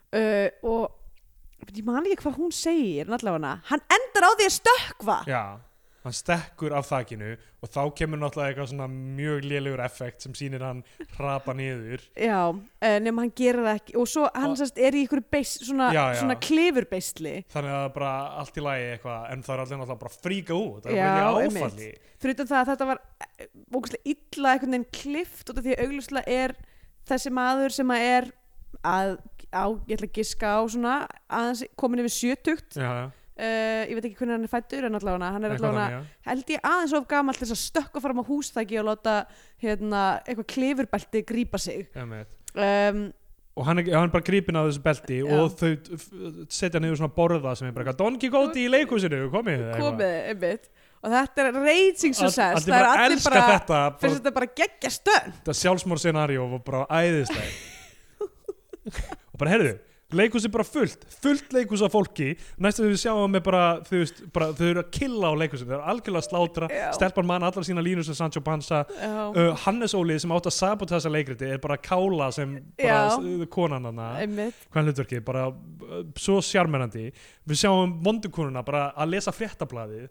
Uh, og ég man ekki hvað hún segir allavega hann endar á því að stökkva. Já, hann stekkur af þakinu og þá kemur náttúrulega eitthvað svona mjög lélegur effekt sem sýnir hann hrapa niður. Já, uh, nema hann gerir það ekki. Og svo hann Og- sérst er í einhverju beist, svona, Já, já. svona klifurbeistli þannig að það er bara allt í lagi eitthvað en það er allir náttúrulega bara fríka út. Það er Já, bara ekki áfalli. Utan það að þetta var ógustlega illa einhvern veginn klift af því að auglustlega er þessi maður sem að er að, á, ég ætla að giska á svona aðeins komin yfir sjötugt. Já, uh, ég veit ekki hvernig hann er fættur en allavega hann er allavega held ég aðeins of gamall til þess að stökka fram á hústæki og láta hérna, eitthvað klifurbelti grípa sig. Um, og hann er, hann er bara grípin á þessu belti Já. og þau setja niður svona borða sem er bara Don Quixote í leikhúsinu, komið komið einmitt. Og þetta er raging success. allir bara allir bara, þetta bara, þetta bara geggja stönd þetta sjálfsmór scenaríu og bara æðislega og bara heyrðu leikhús er bara fullt, fullt leikhús af fólki. Næstu við sjáum við bara þau, eru að killa á leikhúsinu þau eru algjörlega að slátra, Já. stelpan mann allar sína línur sem Sancho Panza. Já. uh, Hannes Óli sem átt að sabota þessa leikriti er bara kála sem bara Já. uh, konan hana hvað hlutverkið, bara uh, svo sjarmerandi. Við sjáum vondukonuna bara að lesa fréttablaðið.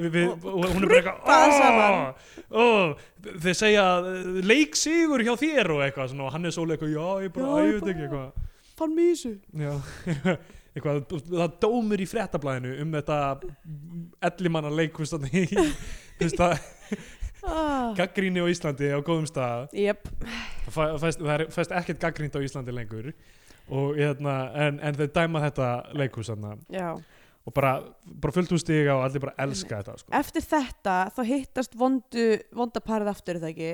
Við, Og hún er bara eitthvað "Ó, ó, þeir segja leik sigur hjá þér og eitthvað. Svona, og hann er svo eitthvað, já, ég bara, bara- ekki eitthvað þessu. Já, eitthvað, það dómur í fréttablaðinu um þetta ellimanna það, ah. gaggríni á Íslandi á góðum stað. Jep, það fæ- fæst, er fæst ekkert gaggrínt á Íslandi lengur. Og hérna, en, en þau dæma þetta já. Og bara, bara fullt úr stiga og allir bara elska þetta sko. eftir þetta þá hittast vondu, vonda parið aftur það ekki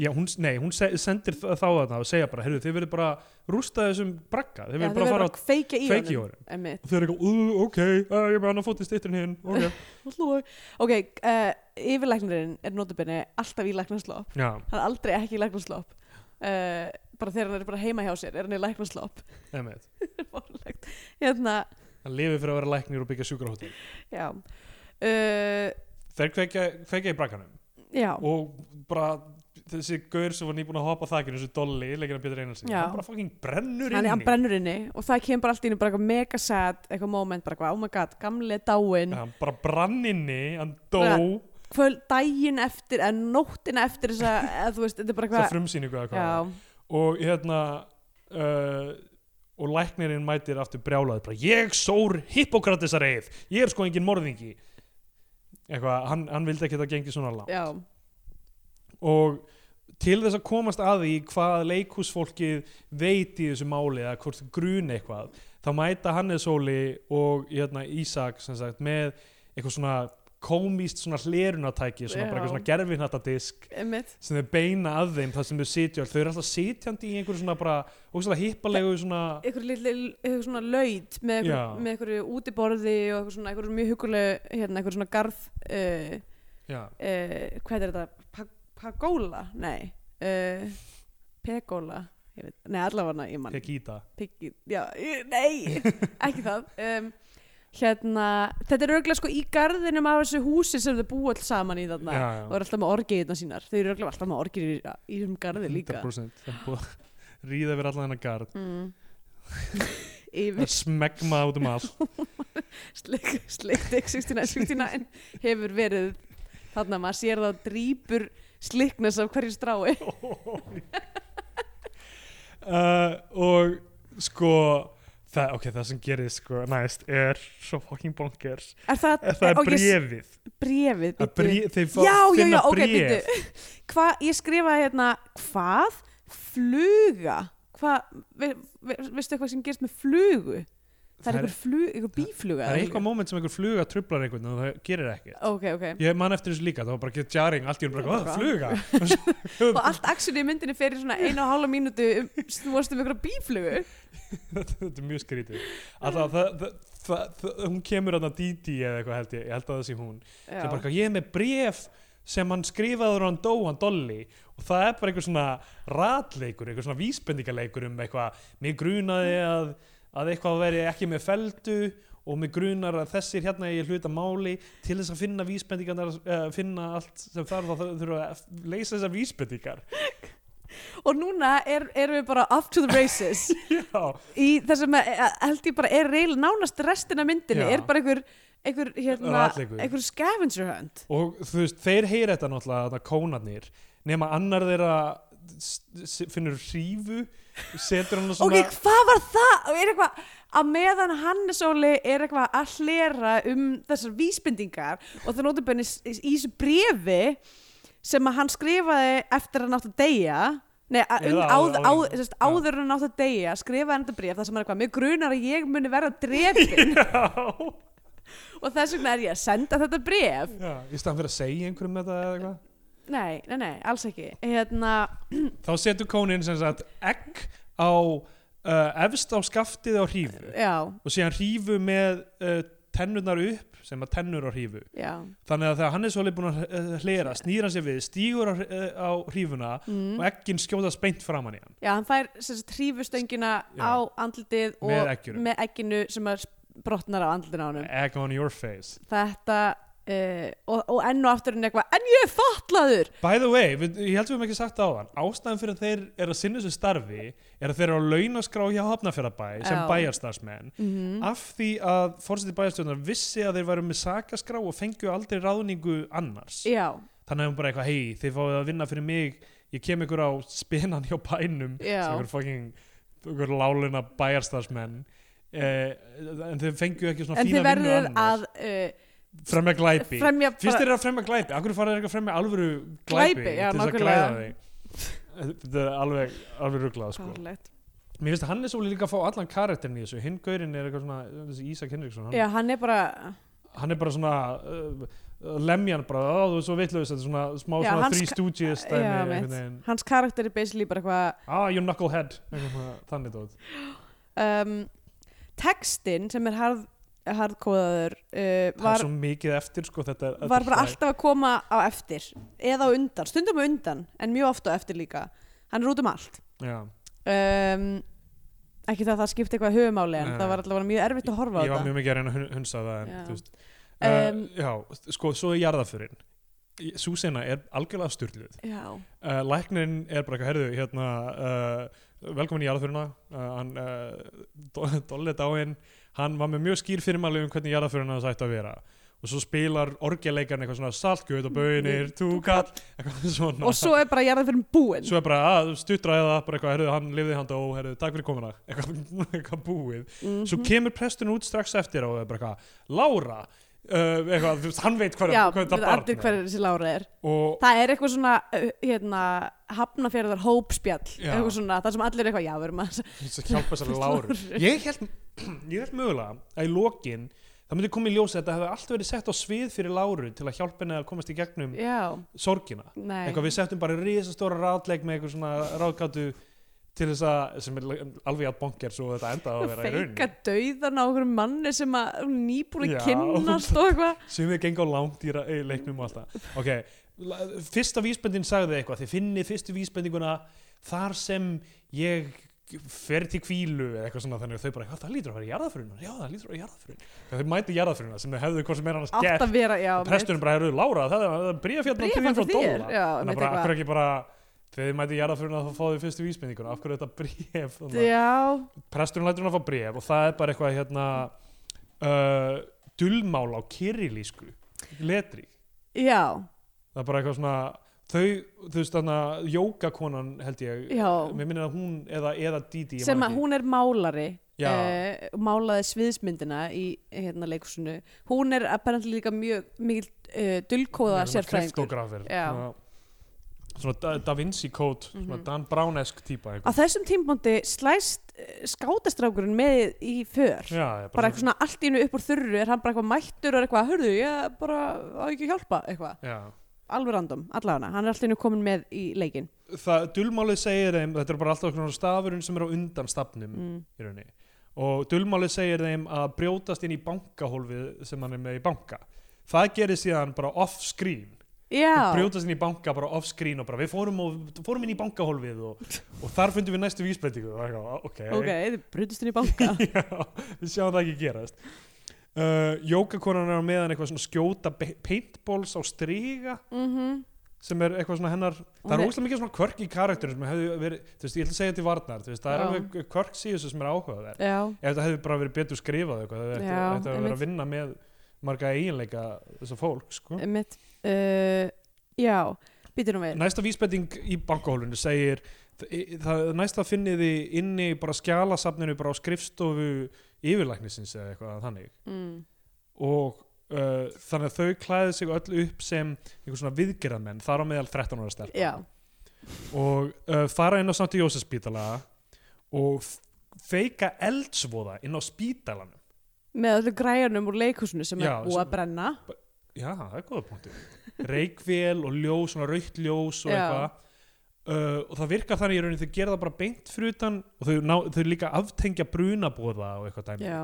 Já, hún, nei, hún se sendir þá þarna og segja bara, heyrðu, þið verður bara rústa þessum bragga, þið verður bara að fara að feikja í honum og þau eru eitthvað, "Ú, ok, uh, ég með hann að fótið stittur hinn ok, ok, uh, yfirlæknirinn er notabene alltaf í læknarslopp já, hann er aldrei ekki í læknarslopp uh, bara þegar hann er bara heima hjá sér er hann í Fáránlegt. hérna, hann lifir fyrir að vera læknir og byggja sjúkrahóttel já. Uh, þeir kveikja í bragganum. Já, og bara þessi gaur sem var nýbúin að hoppa á þakinu þessi dolli, leikina Pétur Einarsen Já. hann bara fucking brennur hann, hann inni brennur inni og það kemur bara allt í einu mega sad eitthvað moment, bara eitthvað, oh my god, gamli er dáin hann bara brann inni, hann dó. Kvöld daginn eftir en nóttina eftir þess að eða þú veist, þetta er bara það eitthvað frumsýningu eða hvað. Og hérna uh, og læknirinn mætir aftur brjálaði bara, ég sór Hippokratisar eið ég er sko engin morðingi. Eitthvað, hann, hann vildi ekki að það gengi svona langt. Já, og til þess að komast að því hvað leikhúsfólkið veit í þessu máli eða hvort grun eitthvað þá mæta Hannes Óli og hérna, Ísak sagt, með eitthvað svona komíst svona hlerunatæki svona bara eitthvað svona gerfinhattadisk einmitt. sem þau beina að þeim þar sem þau sitja. Þau eru alltaf sitjandi í einhverju svona bara ógæslega hippalegu svona eitthvað svona laut með eitthvað útiborði og eitthvað svona, eitthvað mjög hugulegu hérna, eitthvað svona garð uh, uh, hvað er þetta? Pa pagóla? Nei. Uh, pególa? Veit, nei allavega ég mann Pegida Piggy, já, nei, ekki það. Um, hérna, þetta er örgulega sko í garðinum af þessu húsi sem þau búa alls saman í þarna Já, já. og er alltaf með orgiðina sínar. Þau eru örgulega alltaf með orgið í, í þessum garði líka. 100% það er búið að ríða yfir allan hennar gard mm. yfir. Smegma út um dick 69, 69 hefur verið þarna. Maður sér það drýpur slickness af hverju strái. Uh, og sko það, ok, það sem gerist sko næst er svo fucking bonkers. Er það, er það er brefið þeir fá, já, já, já, ok, hvað, ég skrifaði hérna hvað, fluga? Hvað, ve, ve, veistu eitthvað sem gerist með flugu það er Það er- einhver flug, einhver bífluga það er eitthvað moment sem einhver fluga trublar einhvern og það gerir ekki ok, ok. Ég man eftir þessu líka, það var bara ekki jarring allt í Bara hvað, fluga. Og allt aksjoni í myndinni fyrir svona einu og hálfa mínútu um, þú varst um einhverja bíflugu. Þetta er mjög skrítið. Alltaf, það, það, það, það, hún kemur að Didi eða eitthvað held ég, ég held að það sé hún. Bara, ég er með bref sem hann skrifaður hann dó, hann Dolly. Og það er bara einhver svona ratleikur, einhver svona vísbendingaleikur um eitthvað, mig grunaði að, að eitthvað veri ekki með feldu og mig grunar að þessir hérna ég hluta máli til þess að finna vísbendingarnar uh, finna allt sem þarf þá þurfa að leysa þessar vísbendingar. Og núna er, erum við bara off to the races. Í þessum að held ég bara er reil nánast restina myndinni Já. er bara einhver einhver, hérna, einhver scavenger hunt. Og þú veist, þeir heyra þetta náttúrulega þarna kónarnir, nema annar þeirra finnur hrífu setur hann svona ok, hvað var það? og er eitthvað að meðan Hannes Óli er eitthvað að hlera um þessar vísbendingar og það notur benni í, þessu brefi sem að hann skrifaði eftir að hann átt að deyja Nei, um, áð, áður- áð, áður- en hann átt að deyja skrifaði hann þetta bref þar sem er eitthvað mig grunar að ég muni verða drefin og þess vegna er ég að senda þetta bref já, í staðan fyrir að segja einhverjum þetta eða eitthvað nei, nei, nei, alls ekki. Hérna, þá setur kónin sem sagt egg á uh, efst á skaftið á hrífu. Já, og síðan hrífu með uh, tennurnar upp sem að tennur á hrífu. Já. Þannig að þegar hann er svolítið búin að uh, hlera snýr hann sér við, stígur á, uh, á hrífuna mm. og egginn skjóðast beint framan í hann. Já, hann fær sagt hrífustöngina Já. á andlitið og Með með egginu sem brotnar á andlitinu á honum. egg on your face. Þetta, uh, og, og enn og aftur en eitthvað, en ég er fatlaður! By the way, við, ég held við höfum ekki sagt það á hann ástæðan fyrir að þeir eru að sinna þessu starfi er að þeir eru á launaskrá hjá Hafnafjörðabæ sem Já. bæjarstarfsmenn. Mm af því að fórsetið bæjarstjórnar vissi að þeir væru með sakaskrá og fengju aldrei ráðningu annars. Já, þannig að hún bara eitthvað, hei, þið fáið að vinna fyrir mig ég kem ykkur á spinan hjá bænum. Sem ykkur láluna bæjarstarfsmenn eh, en þið fengju ekki svona en fína vinnu annars. að uh, fremja glæpi? Fremja Fyrst þeir eru að fremja glæpi, akkur fara þeir ekki að fremja alvöru Glæpi, glæpi, já, til þess að glæða þig. Þetta er alveg, alveg ruglað sko. Mér finnst að hann er svo líka að fá allan karakterin í þessu. Hinn gaurinn er eitthvað svona þessi Ísak Henriksson hann, já, hann er bara hann er bara svona uh, lemjan bara, ó þú er svo vitlaus þetta er svona smá Já, svona einhvern veginn. hans karakter er basically bara eitthvað ah you knucklehead. Eitthvað þannig dót. Um, textin sem er harð, harðkóðaður uh, það var, er svo mikið eftir sko þetta, var bara alltaf að koma á eftir eða á undan, stundum á undan en mjög ofta á eftir líka. Hann er út um allt. Um, ekki það að það skipti eitthvað höfumáli en Nei. það var alltaf mjög erfitt að horfa á ég var mjög mikið að reyna að hun- hunsa það en, Já. Um, uh, já, sko, svo er jarðaförin Súsina er algjörlega styrluð uh, læknirinn er bara eitthvað, herðu, hérna uh, velkomin í jarðaförina hann, uh, Dolly Dáin hann var með mjög skýr fyrirmæli um hvernig jarðaförina það sætti að vera. Og svo spilar orgeleikarn eitthvað svona saltgjöð og bönir, túkall. eitthvað svona. Og svo er bara jarðað fyrir búin. Svo er bara að stuttraða bara eitthvað, herðu, hann lifði hann dó, herðu, takk fyrir komuna. Eitthvað, eitthvað búið. Mhm. svo kemur presturinn út strax eftir og er bara eitthvað, Lára uh, eitthvað, þú veist, hann veit hvað, þetta barn er. og það er eitthvað svona uh, hérna, hafnafjörðar hópspjall eitthvað svona, það sem allir er eitthvað, já, við erum að þess að hjálpa sér láru. ég held, ég held mögulega að í lokin það myndi koma í ljósi að þetta hefði allt verið sett á svið fyrir láru til að hjálpa henni að komast í gegnum já, sorgina. Nei. Eitthvað við settum bara risastóra ráðleik með eitthvað svona ráðgátu til þess að, sem er alveg að bonkers og þetta endaði að vera í feika rauninni dauðan á okkur manni sem að er nýbúin að kynnast og eitthvað. Sem við gengum langt í, í leiknum og alltaf ok, fyrsta vísbendin sagði eitthvað, þið finnið fyrstu vísbendinguna þar sem ég fer til kvílu eða eitthvað svona þannig að þau bara, það lítur að vera jarðafruna já það lítur að vera jarðafruna þau mæti jarðafruna sem þau hefðu hvað sem er annars gert. vera, já, presturinn bara, Lára, það er bríafjarnar Bréf til þín þegar þið mæti jarðafruna þá fáðu þið fyrstu vísbendinguna. Af hverju er þetta bríf já, presturinn lætur hún að fá bréf og það er bara eitthvað hérna uh, dulmál á kyrilísku letri. Já, það er bara eitthvað svona þau, þú veist þannig að jókakonan held ég, já. mér minnir að hún eða, eða Didi, sem að hún er málari uh, málaði sviðsmyndina í hérna leikusinu hún er apparently líka mjög mikil uh, dulkóða Svona sérfræðingur. kryptografir, Já. svona, svona Da, Vinci Code svona Mhm. Dan Brown-esk típa á þessum tímpóndi slæst uh, skátastrákurinn með í för. Já, ég bara eitthvað svona allt í hennu upp úr þurru er hann bara eitthvað mættur og eitthvað, hörðu, ég bara á ekki hjálpa, eitthvað, Já. alveg random allavega, hann er allt í hennu komin með í leikin það, dulmálið segir þeim þetta er bara alltaf svona stafurinn sem er á undan stafnum mm. í rauninni. Og dulmálið segir þeim að brjótast inn í bankahólfið sem hann er með í banka. Það gerir síðan bara off-screen já, brjótast inn í banka bara off-screen og bara við fórum, og, fórum inn í bankahólfið og, og þar fundum við næstu vísbreytingu. Og eitthvað, ok, ok, þið brutist inn í banka. Já, við sjáum það ekki gerast. Uh, jókakonan er meðan eitthvað svona skjóta paintballs á striga mhm. sem er eitthvað svona hennar það er er- óslega mikið svona kvörk í karakterin sem hefði verið, þú veist, ég ætla að segja til varnar þú veist, það er Já. alveg kvörk síðustu sem er áhugaverð. Já, ef þetta hefði bara verið betur skrifað eitthvað, það Já, ætti að vera að vinna með marga eiginleika þessa fólk sko. mitt uh, já, býtur nú við. Næsta vísbending í bankahólunu segir það, næsta finniði inni bara skjalasafninu bara á skrifstofu yfirlæknisins eða eitthvað þannig. Mm. og uh, þannig að þau klæði sig öll upp sem einhver svona viðgerðamenn þar á meðal 13 ára stelpa já, og uh, fara inn á Sankti Jósef spítala og feika eldsvoða inn á spítalanum. Með öllu græjanum úr leikhúsinu sem Já, er búið að brenna já, það er góða punktur. Reikvél og ljós, svona raukt ljós og eitthvað. Uh, og það virkar þannig í rauninni þau gera það bara beint fyrir utan og þau, ná, þau líka aftengja brunabóða og eitthvað dæmi. Já,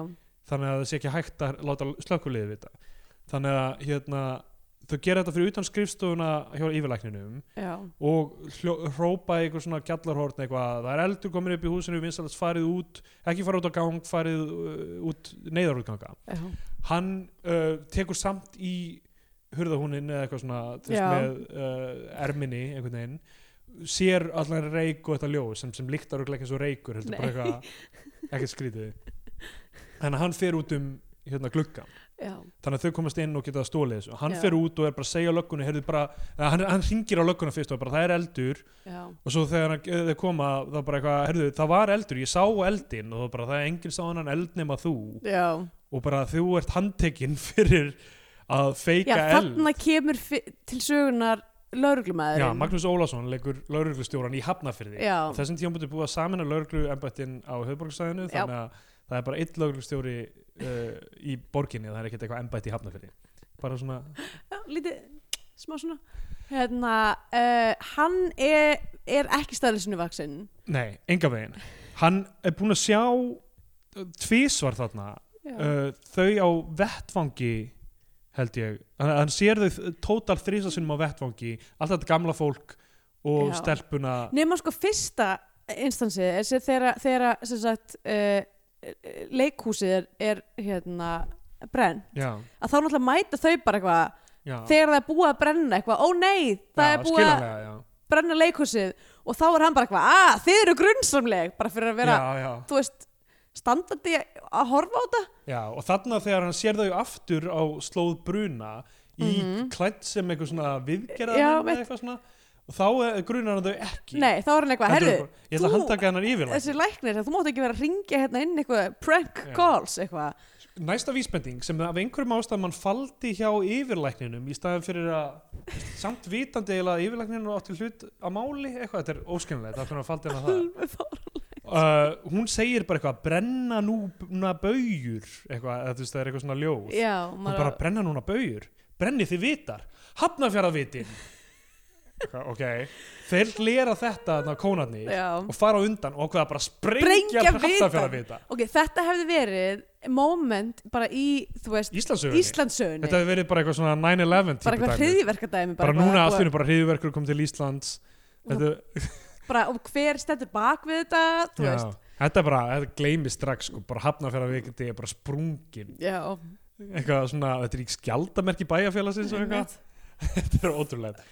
þannig að það sé ekki hægt að láta slökkuliði vita. Þannig að hérna þau gera þetta fyrir utan skrifstofuna hjá yfirlækninum já, og hrópa eitthvað svona gjallarhorn eitthvað, það er eldur komin upp í húsinu vinstalast farið út, ekki farið út á gang farið uh, út neyðarútganga. Hann uh, tekur samt í hurðahúnin eða eitthvað svona með uh, erminni einhvern veginn sér allan reik og þetta ljós sem, sem líktar og ekki eins og reikur heldur bara eitthvað ekkert skrítið. En hann fer út um hérna gluggan já, þannig að þau komast inn og geta stólið þessu. Hann Já. fer út og er bara að segja löggunni bara, hann, hann ringir á lögguna fyrst og bara það er eldur. Já, og svo þegar eh, þau koma það bara eitthvað, heyrðu það var eldur, ég sá eldin og bara það er enginn sá hann eld nema þú. Já. og bara þú ert handtekinn fyrir að feika eld þarna kemur til sögunar lauruglumæðurinn Já, Magnús Ólafsson leikur lauruglustjóran í Hafnafyrði þessum tíum búið að samina laurugluembættin á höfðborgstæðinu Já. þannig að það er bara einn lauruglustjóri uh, í borginni það er ekkert eitthvað embætti í Hafnafyrði bara svona, Já, lítið, smá svona. Hérna, uh, hann er, er ekki staðlisinu vaksin nei, enga veginn. Hann er búin að sjá uh, tvísvar þarna. Uh, þau á vettfangi held ég, hann, hann sér þau tótal þrísasinnum á vettfangi allt þetta gamla fólk og Já. stelpuna. Nema sko fyrsta instansið sem þegar, uh, leikhúsið er, er hérna brenn, að þá náttúrulega mæta þau bara eitthvað, þegar það er búið að brenna eitthvað, ó nei, það já, er búið að brenna leikhúsið. Og þá er hann bara eitthvað, að þið eru grunnsamleg bara fyrir að vera, já, já. þú veist standandi að horfa á þetta. Og þarna þegar hann sér þau aftur á slóð bruna í Mhm. klætt sem eitthvað svona viðgerðan eitthvað svona og þá er- grunar hann þau ekki. Nei, þá er hann eitthvað, bara, Ég ætla að handtaka hennar yfirlega þessi læknir, þú mátt ekki vera að ringja hérna inn eitthvað prank Já. calls eitthvað. Næsta vísbending sem af einhverjum ástæðum hann faldi hjá yfirlækninum í staðan fyrir að samt vitandi að yfirlækninum átti hlut á máli eitthvað, þetta er óskilnilegt af hvernig hann faldi hennar það. Uh, hún segir bara eitthvað brenna núna baugur eitthvað, eða það er eitthvað svona ljóð. Já, hún bara brenna núna baugur brenni þið vitar, hafnafjaraðvitin ok. Þeir lera þetta þarna kónarnir já. og fara undan og ákveða bara að sprengja hafnafjaraðvita ok, þetta hefði verið moment bara í, þú veist, Íslandsögunni, þetta hefði verið bara eitthvað svona 9-11 bara eitthvað dæmi. hriðiverkadæmi bara eitthvað núna í einu bara hriðverkur kom til Íslands. Þetta, bara, og hver stendur bak við þetta þú já, veist, þetta er bara, þetta gleymi strax sko, bara hafnafjaraðviti er bara sprungin. Já, eitthvað svona, þetta er í skjaldamerki bæjarfélagsins þetta er ótrúlega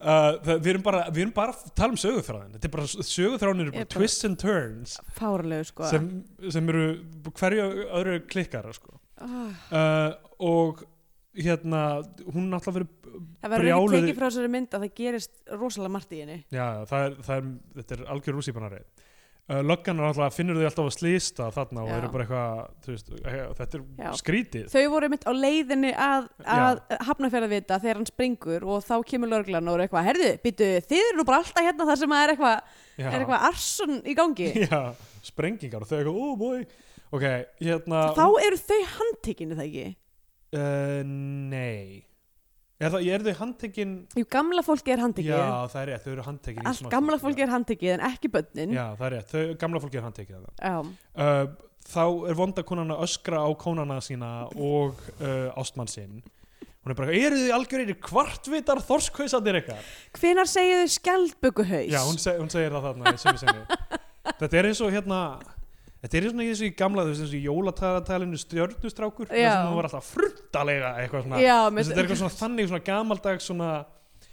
uh, við, erum bara, við erum bara að tala um sögurþráðin þetta er bara, sögurþráðin eru bara twists and turns fáralegu sko. sem, sem eru hverju öðru klikkara sko. oh, uh, og hérna hún náttúrulega verið það verður ekki tekið frá þessari mynd að það gerist rosalega margt í henni. Já, það er, það er, þetta er algjör rússýpanari uh, löggan er alltaf, finnur þau alltaf að slýsta þarna og Já. eru bara eitthvað veist, eh, þetta er Já. skrítið. Þau voru mitt á leiðinni að, að hafnafjörðavita þegar hann springur og þá kemur lörglan og er eitthvað, herðu, byttu, þið eru bara alltaf hérna þar sem er eitthvað, er eitthvað arson í gangi. Já, sprengingar og þau eitthvað, oh boy. Ok, hérna þá eru þau handtekinu það ekki? Uh, nei Er, það, er þau handtekinn Jú, gamla fólki er handtekið Já, það er rétt, þau eru handtekinn allt gamla já. fólki er handtekið en ekki börnin Já, það er rétt, þau, gamla fólki er handtekinn. Já. uh, Þá er vondakonan að öskra á konana sína og uh, ástmann sinn Hún er bara, eru þið algjörir kvartvitar þorskhausarnir eitthvað? hvenar segir þau skjaldbökuhaus Já, hún, seg, hún segir það þarna í sömu sinni Þetta er eins og hérna Þetta er svona í þessu gamla, þú veist, þessu í jólatalatalinu stjörnustrákur Já. sem hún var alltaf fruntalega eitthvað svona. Þetta er eitthvað svona þannig svona gamaldags svona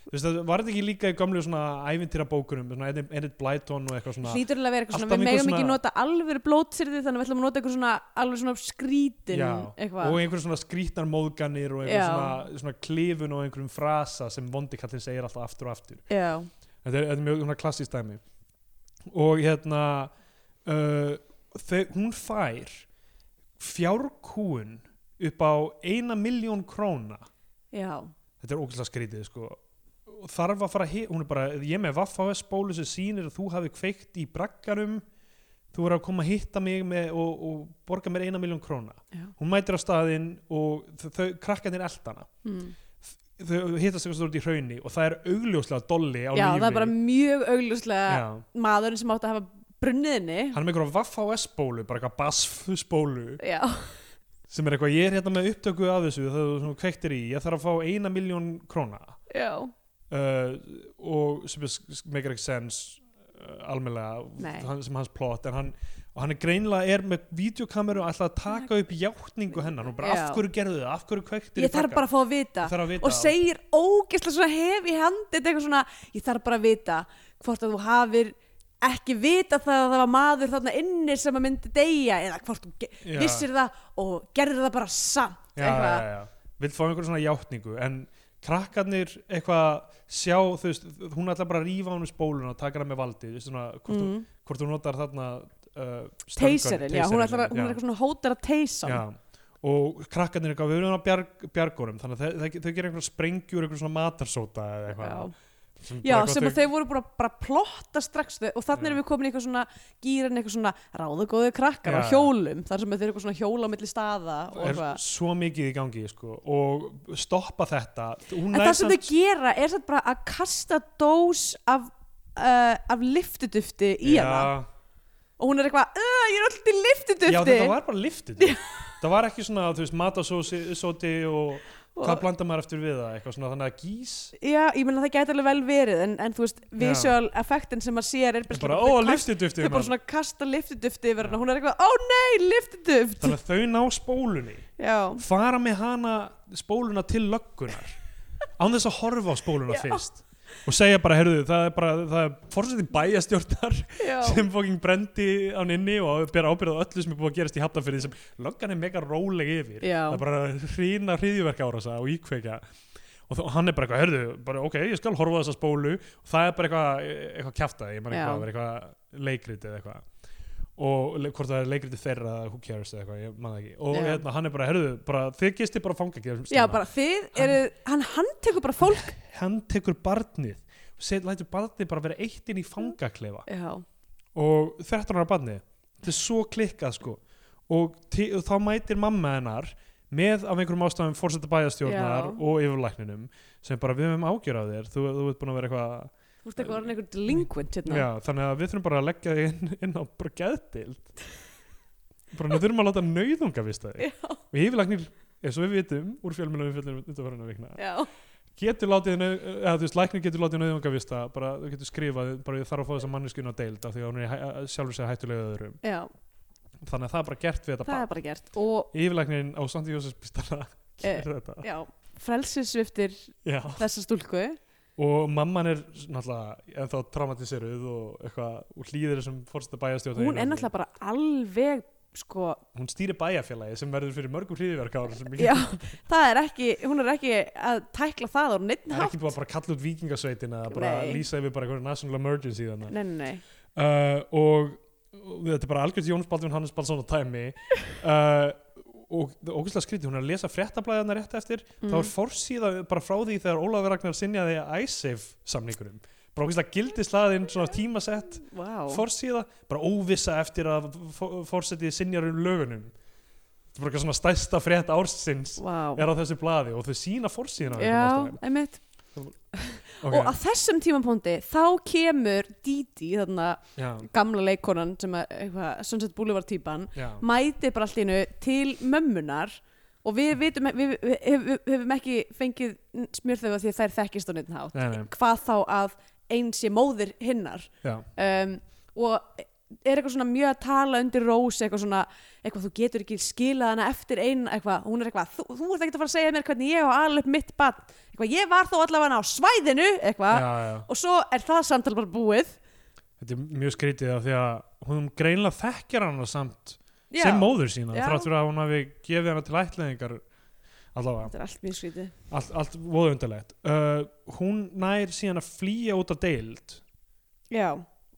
þú veist, það var þetta ekki líka í gamlu svona ævintýra bókunum, svona Edith, Blyton og eitthvað svona hlýtur alveg að vera eitthvað svona við megum ekki nota alvöru blótsyrði þannig að við ætlum að nota eitthvað svona alveg svona skrítin eitthvað. og einhver svona skrítnar móðganir og einhver svona, svona klifun og einhverjum frasa sem vondikallin segir alltaf aftur og aftur. Þetta er, þetta er mjög þau, hún fær fjárkúun upp á eina miljón króna Já. þetta er ógæslega skrítið sko þarf að fara hún er bara, ég með Vaffáes bólu sem sýnir að þú hafi kveikt í braggarum þú er að koma að hitta mig með, og, og borga mér eina miljón króna Já. hún mætir á staðinn og þau, þau krakkarnir eldana Mm. þau hittast eitthvað stórt í hraunni og það er augljóslega dolli á Já, lífi það er bara mjög augljóslega Já. maðurinn sem átti að hafa brunniðinni. Hann er með einhverja Vaffáes bólu bara eitthvað basfus bólu. Já. sem er eitthvað, ég er hérna með upptöku af þessu þegar þú kveiktir í, ég þarf að fá eina miljón króna. Já. uh, og sem er make ekki sense uh, almennilega Nei. hann, sem hans plot en hann, og hann er greinilega er með videokameru og ætla að taka upp játningu hennar. Og bara Já. af hverju gerðu það, af hverju kveiktir Ég þarf bara að fá að vita. Þarf að vita og segir ógeðslega svona hef í handið eitthvað svona, ég þarf bara að vita hvort að þú hafir ekki vita það að það var maður þarna inni sem að myndi deyja eða hvort þú vissir það og gerðir það bara samt já, já, já. vill fá einhverjum svona játningu en krakkarnir eitthvað sjá, þú veist, hún ætla bara að rífa hann úr spóluna og taka hann með valdi þú veist, svona, hvort, mm. mm. hvort þú notar þarna uh, Teiserinn, já, hún, að- hún er eitthvað svona hótar að. Já, og krakkarnir eitthvað, við erum á bjarg, bjargórum þannig að þau, gerir einhver sprengjur einhver svona matarsóta eða eitthvað. Sem, Já, sem að þeir voru bara, bara plotta strax þau- og þannig erum við komin í eitthvað svona gýrin eitthvað svona ráðugóðu krakkar á Já. hjólum þar sem þeir eru eitthvað svona hjóla á milli staða og er eitthvað. svo mikið í gangi sko, og stoppa þetta. Hún En það sem þau gera er samt bara að kasta dós af, uh, af liftudufti í hana. Og hún er eitthvað, "Ugh, ég er alltaf liftudufti Já, þetta var bara liftið Það var ekki svona, þú veist, matasóti Og- hvað blandar maður eftir við það? Eitthvað svona, þannig að gís? Já, ég meina það gæti alveg vel verið en, en þú veist, visual effektin sem maður sér er bara, þau ó, duftið Þau bara svona kasta liftudufti yfir hana. Hún er eitthvað, ó nei, liftuduft Þannig að þau ná spólunni. Já, fara með hana spóluna til löggunar án þess að horfa á spóluna Já. fyrst og segja bara, heyrðu, það er bara það er fórsettin bæjastjórnar sem fóking brendi á inni og ber ábyrð á öllu sem er búið að gerast í hafnafyrði sem löggan er mega róleg yfir. Já. það er bara hrína hriðjuverk árasa og íkveikja. Og þó, hann er bara eitthvað, heyrðu, bara, ok, ég skal horfa þessa spólu og það er bara eitthvað, eitthvað kjaftaði, ég man eitthvað, eitthvað leikrit eða eitthvað og hvort það er leikriti þeirra eða who cares eða eitthvað, ég það ekki. Og Já. hérna, hann er bara, heyrðu, bara, þið gisti bara fanga ekki Já, bara þið eru, hann, hann tekur bara fólk. Hann tekur barnið og set, lætur barnið bara vera eitt inn í fangaklefa. Já, og 13 ára barnið þetta er svo klikkað sko. Og, ti- og þá mætir mamma hennar með af einhverjum ástæðum fórseta bæjastjórnar Já. og yfirlækninum sem bara við höfum ágjör á þér þú, þú ert búin að vera eitthvað þú veist eitthvað orðin einhver delinquent hérna. Já, þannig að við þurfum bara að leggja þig inn, inn á bara geðdild bara við þurfum að láta nauðunga vist það Já, og yfirlæknir, eins og við vitum úr fjölmjölum við fjöldum undanfærinu vikna já, getur látið, eða þú veist, læknir getur látið nauðunga vist bara, þú getur skrifað, bara ég þarf að fá þessa manneskinu á deild af því að hún er sjálfur sér hættulega öðrum. Já, þannig að það er bara gert við þetta það er bara eh, er þetta. já, frelsisviftir þessa stúlku og mamman er náttúrulega ennþá traumatiseruð og eitthvað og hlýðir þessum fórsta bæjastjóta hún er náttúrulega bara alveg sko, hún stýri bæjafélagi sem verður fyrir mörgum hríðverkár sem já, það er ekki hún er ekki að tækla það það er ekki búið að bara kalla út vikingasveitin eða bara Nei. lýsa yfir bara einhverju national emergency þannig Nei, nei, nei, uh, og, og þetta er bara algjörð Jóns Baldvin Hannes Balsson á tæmi. Uh, og ógæslega skrítið, hún er að lesa fréttablaðina rétt eftir. Þá Mm. er forsíða bara frá því þegar Ólafur Ragnar sinjaði ISAFE samningunum. Bara ógæslega gildislaðinn svona tímasett Vá, forsíða, bara óvissa eftir að fórsetið sinjar um lögunum. Þetta er bara svona stærsta frétt ársins vá. er á þessu blaði og þau sína forsíðina af Já, einmitt Ok, Og á þessum tímapunkti þá kemur Didi, þarna já, gamla leikonan sem er eitthvað, Sunset Boulevard típan já, mæti bara allt einu til mömmunar og við vitum, við, við, við, við höfum ekki fengið smjörþöfu því að þær þekkist á neitt hátt. Nei, nei. hvað þá að einn sé móðir hinnar. Um, og er eitthvað svona mjög að tala undir rós eitthvað svona, eitthvað þú getur ekki skilað hana eftir einn, eitthvað, hún er eitthvað þú, þú ert ekki að fara að segja mér hvernig ég á alveg mitt bann, eitthvað, ég var þó allavega á svæðinu eitthvað, já, já. og svo er það samtal bara búið. Þetta er mjög skrítið af því að hún greinlega þekkjar hana samt Já, sem móður sína Já. þrátt fyrir að hún hafi gefið hana til ætlaðingar allavega, þetta er allt mjög skrítið. Allt, allt voðu undarlegt uh, hún nær síðan að flýja út af deild. Já,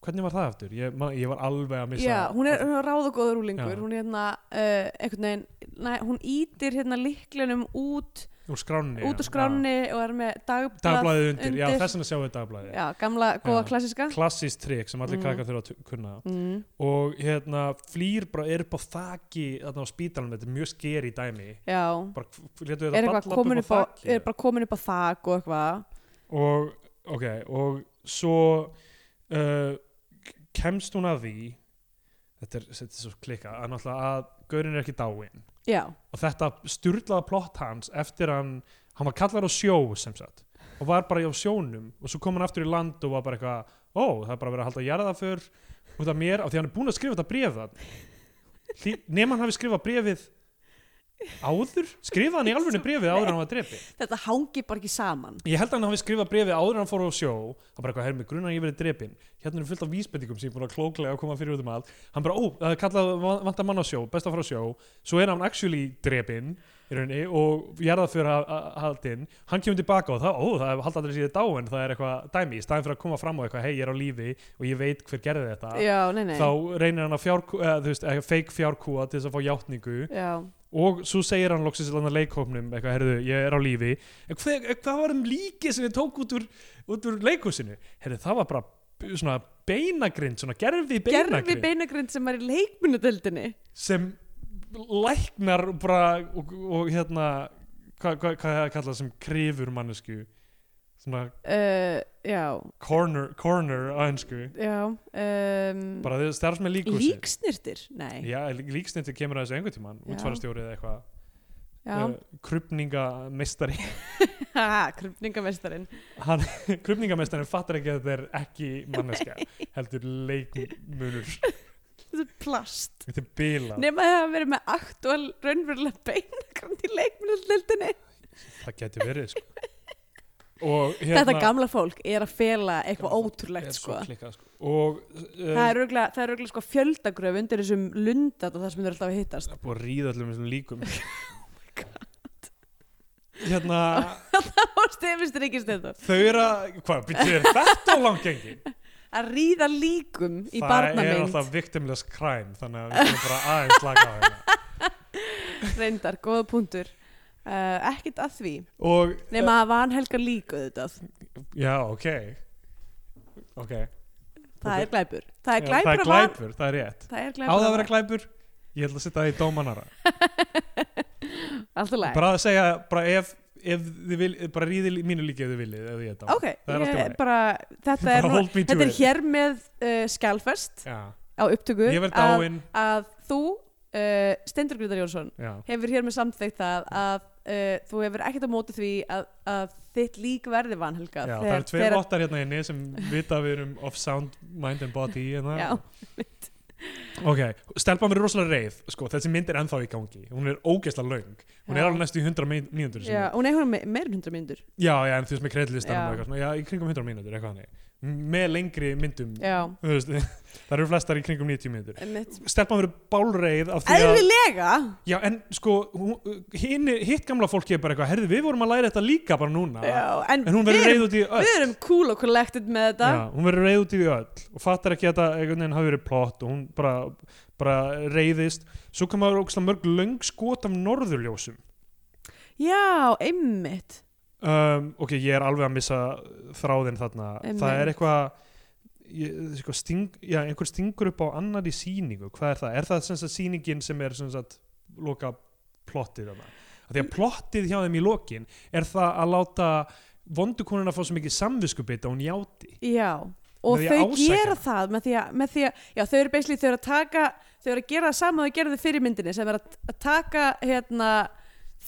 hvernig var það aftur? Ég, ég var alveg að missa Já, hún er, er ráð og góður úlingur Já. hún er hérna uh, einhvern veginn, næ, hún ítir hérna líklenum út úr skránni út úr skránni og er með dagblað, dagblæðið undir, já undir. þess vegna sjáum við dagblæðið Já, gamla, góða Já. klassiska klassíst trikk sem allir Mm. krakkar þurfa að kunna mm. og hérna flýr bara er upp á þaki þarna á spítalum, þetta er mjög skeri dæmi Já, bara er eitthvað komin upp upp á, á þaki er bara komin upp á þak og eitthvað og ok, og svo uh, kemst hún að því þetta er, þetta er svo klika að náttúrulega að Gaurin er ekki dáin Já, og þetta styrlaða plott hans eftir hann, hann var kallar á sjó sem sagt, og var bara á sjónum og svo kom hann aftur í land og var bara eitthvað ó, það er bara verið að halda jarðaför. Út af mér, af því hann er búin að skrifa þetta bréf þann nema hann hafi skrifað bréfið áður, skrifaði hann í alveg bréfið áður en hann var drepi þetta hangi bara ekki saman. Ég held að hann hafi skrifað bréfið áður en hann fór á sjó. Hann bara eitthvað, hermi, grunnar að ég verið drepin hérna er fullt af vísbendingum sem ég er búin að klóklega að koma fyrir út um allt. Hann bara, ó, það er kallað vantar mann á sjó, best að fara á sjó. Svo er hann actually rauninni og jarðaför haldinn, hann kemur tilbaka og það, ó, það haldi aldrei síðan dáin. Það er eitthvað dæmi, í staðin fyrir að koma fram á eitthvað hei, ég er á lífi og ég veit hver gerði þetta. Já, nei, nei. Þá reynir hann að fjárkú, eða, þú veist, fake fjárkúa til þess að fá játningu. Já, og svo segir hann loksins hann leikhópnum eitthvað, herðu, ég er á lífi. Hvað, hvað var um líki sem ég tók út úr, út úr leikhúsinu? Herðu, það var bara svona beinagrind, svona gerfi gerfi beinagrind beinagrind sem er í leikmunadeldinni sem læknar bara og, og hérna hvað hva, hva er kallað sem krifur mannesku svona uh, corner, corner á ennsku já um, bara þið starfs með líkhúsi líksnirtir, nei. Já, líksnittir kemur að þessu einhvern tímann Já. útfarastjóri eða eitthvað. Uh, krupningamestari haha, krupningamestarin krupningamestarin fattar ekki að þetta er ekki manneska heldur leikmunur. Þetta er plast. Þetta er bila, nema það að vera með aktual raunverulega beinagrind í leikmunadeldinni það getur verið sko. Og hérna þetta gamla fólk er að fela eitthvað ótrúlegt sko. klikkað, sko. og uh, það er örgulega, sko fjöldagröf undir þessum lundat og það sem þeir alltaf hittast. Það er búið að ríða öllum þessum líkum. Oh hérna þau eru að, hvað, byrjuð þetta á langgengi að ríða líkum í það er barnamynd alltaf victimless crime þannig að við erum bara aðeins slaka á hérna. Reyndar, góða punktur uh, ekkert að því. Og, nema að vanhelga lík auðvitað. Já, ok. Ok. Það er glæpur. Það er Já, glæpur, það er glæpur, það er rétt. Það er á það að vera glæpur? Ég ætla að setja það í dómanara alltaf læg bara að segja, bara ef, ef þið vil, bara ríði mínu líki ef þið viljið ok, ég, bara, þetta er, nú, þetta er hér með uh, skjálfest já. á upptöku að, að þú uh, Stendur Grytar Jónsson já. hefur hér með samþykkt það að uh, þú hefur ekkert á móti því að, að þitt lík verði vanhelgað Já, það eru tveir vottar hérna inni sem vita við erum of sound mind and body hérna. Já, ok, stelpan verður rosalega reið sko, þessi mynd er ennþá í gangi. Hún er ógeðslega löng, hún er alveg næstu í 100 mí- mínútur hún er hún meir en hundra myndur já, já, en þú veist með kreidlistan Já. já, í kringum 100 mínútur, eitthvað hannig með lengri myndum það eru flestar í kringum 90 mínútur einmitt stelpan verður bálreið Eðlilega Já, en sko, hini, hitt gamla fólki er bara eitthvað, herði, við vorum að læra þetta líka bara núna. Já, en, En hún verður reið út í öll. við erum cool og collected með þetta Já, hún verður reið út í öll og fattar ekki að þetta hafi verið plott og hún bara, bara reiðist. Svo kom að ógstlega mörg löng skot af norðurljósum. Já, einmitt Um, ok, ég er alveg að missa þráðin þarna. Einmitt. Það er eitthvað, sko, sting, já, einhver stingur upp á annar í sýningu. Hvað er það? Er það sem sagt sýningin sem er sem sagt loka plottið þarna? Af Því að plottið hjá þeim í lokin er það að láta vondukonuna fá svo mikið samviskubita og hún játi. Já, og að þau ásækja gera það með því, að, með því að, já, þau eru basically, þau eru að taka þau eru að gera það sama og þau gerðu fyrir myndinni sem er að, að taka hérna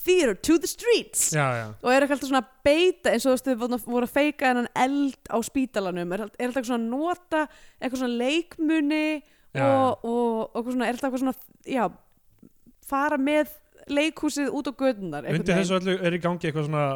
theater to the streets Já, já. og er alltaf svona beita eins og þú veist þau voru- að feika hennan eld á spítalanum er, er alltaf svona nota eitthvað svona leikmuni Já, og, og, og svona, er alltaf svona já, fara með leikhúsið út á gödunar Undir þessu öllu er í gangi eitthvað svona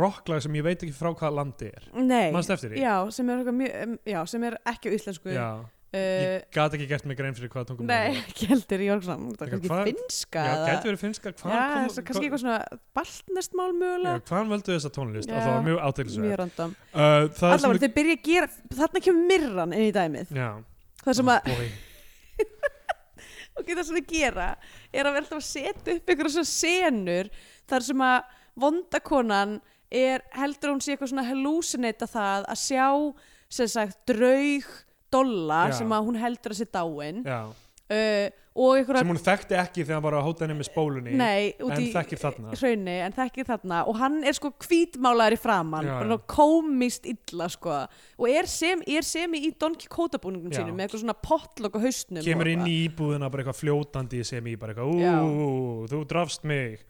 rocklag sem ég veit ekki frá hvaða landi er. Nei, Manstu eftir því? já, sem er, um, já, sem er ekki á íslensku Já. Ég gat ekki gert mig grein fyrir hvaða tungum Nei, ekki heldur, ég var svona, það er kannski finska Já, eða- gæti verið finnska. Já, Hvaðan kom- það er kannski eitthvað svona baltnestmál mögulega Já, hvaðan völdu þessa tónlist? Já, Það var mjög áteglisverð. Mjög random það sem Allavega, þau byrja að gera, þarna kemur mirran inn í dæmið Já. Það sem að, Boy. ok, það sem þau gera er að alltaf að setja upp einhverja svona senur þar sem að vondakonan er, heldur hún sé eitthvað svona hallucinata það að sjá sem sagt draug dolla Já. sem að hún heldur að sé dáin Já. uh, og einhverja Sem hún þekkti ekki þegar hann var að hóta henni með spólunni. Nei, út en í þekkir þarna. hraunni, en þekkir þarna og hann er sko hvítmálaður í framann Já, bara já. komist illa sko og er sem, er sem í Don Quixote búningum Já. sínum með eitthvað svona pottlokk á haustnum Kemur og inn í íbúðina bara eitthvað fljótandi sem í bara eitthvað, Já. ú, þú drafst mig.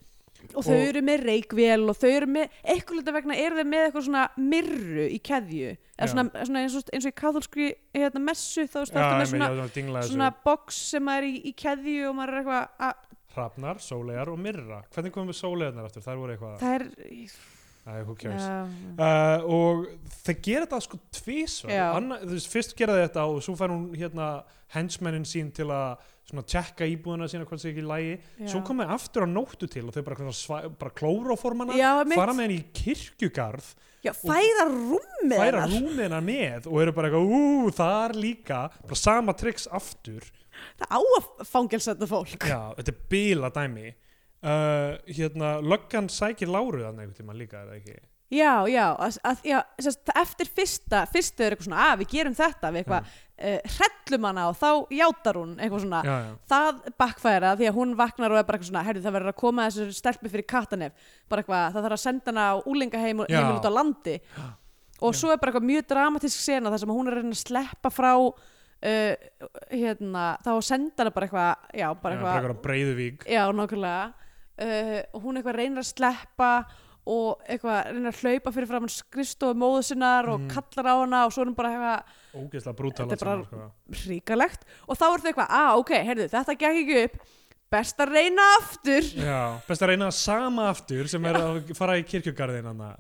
Og þau eru með reikvél og þau eru með, eitthvað vegna eru þau með eitthvað svona mirru í keðju svona, svona eins, og, eins og í katholskri hérna, messu þá státtu með svona, það svona þessu. box sem er í, í keðju og maður er eitthvað að Hrafnar, sólegar og myrra. Hvernig komum við sólegarnar aftur? Eitthvað... það er Æ, cares Já. uh, og þeir gera þetta sko veist, fyrst gera þetta og svo fær hún hérna hensmennin sín til að svona tjekka íbúðuna sína hvort það ekki í lægi Já. svo komið aftur á nóttu til og þau bara, bara klóróformana fara með henni í kirkjugarð Já, færa rúmið færa hennar. rúmina með og eru bara eitthvað, ú, þar líka. Bara sama triks aftur. Það á að fangelsa þetta fólk. Já, þetta er bila dæmi uh, hérna, löggan sækir láruð hann einhvern tíma líka, er það ekki Já, já, að, að, já sest, eftir fyrsta, fyrstu er eitthvað svona að við gerum þetta við eitthvað, uh, hrellum hana og þá játar hún eitthvað svona, já, já, það backfæra því að hún vaknar og er bara eitthvað svona herri það verður að koma þessu stelpi fyrir katanef bara eitthvað, það þarf að senda hana á úlingaheim Já. heimil út á landi. Og svo er bara eitthvað mjög dramatísk sena þar sem hún er að reyna að sleppa frá uh, hérna, þá senda hana bara eitthvað já, bara já, bara eitthvað eitthvað breyðuvík Já, nákvæmlega. Uh, og hún eitthvað reynir að sleppa og eitthvað reynir að hlaupa fyrir fram skrifstofu móðu sinnar og Mhm. kallar á hana og svo er hún bara eitthvað ógeðslega brútal Þetta er bara- sko. hríkalegt og þá er það eitthvað, að ok, heyrðu, þetta gekk ekki upp. Best að reyna aftur. Já, best að reyna sama aftur sem er að fara í kirkjugarðin hana.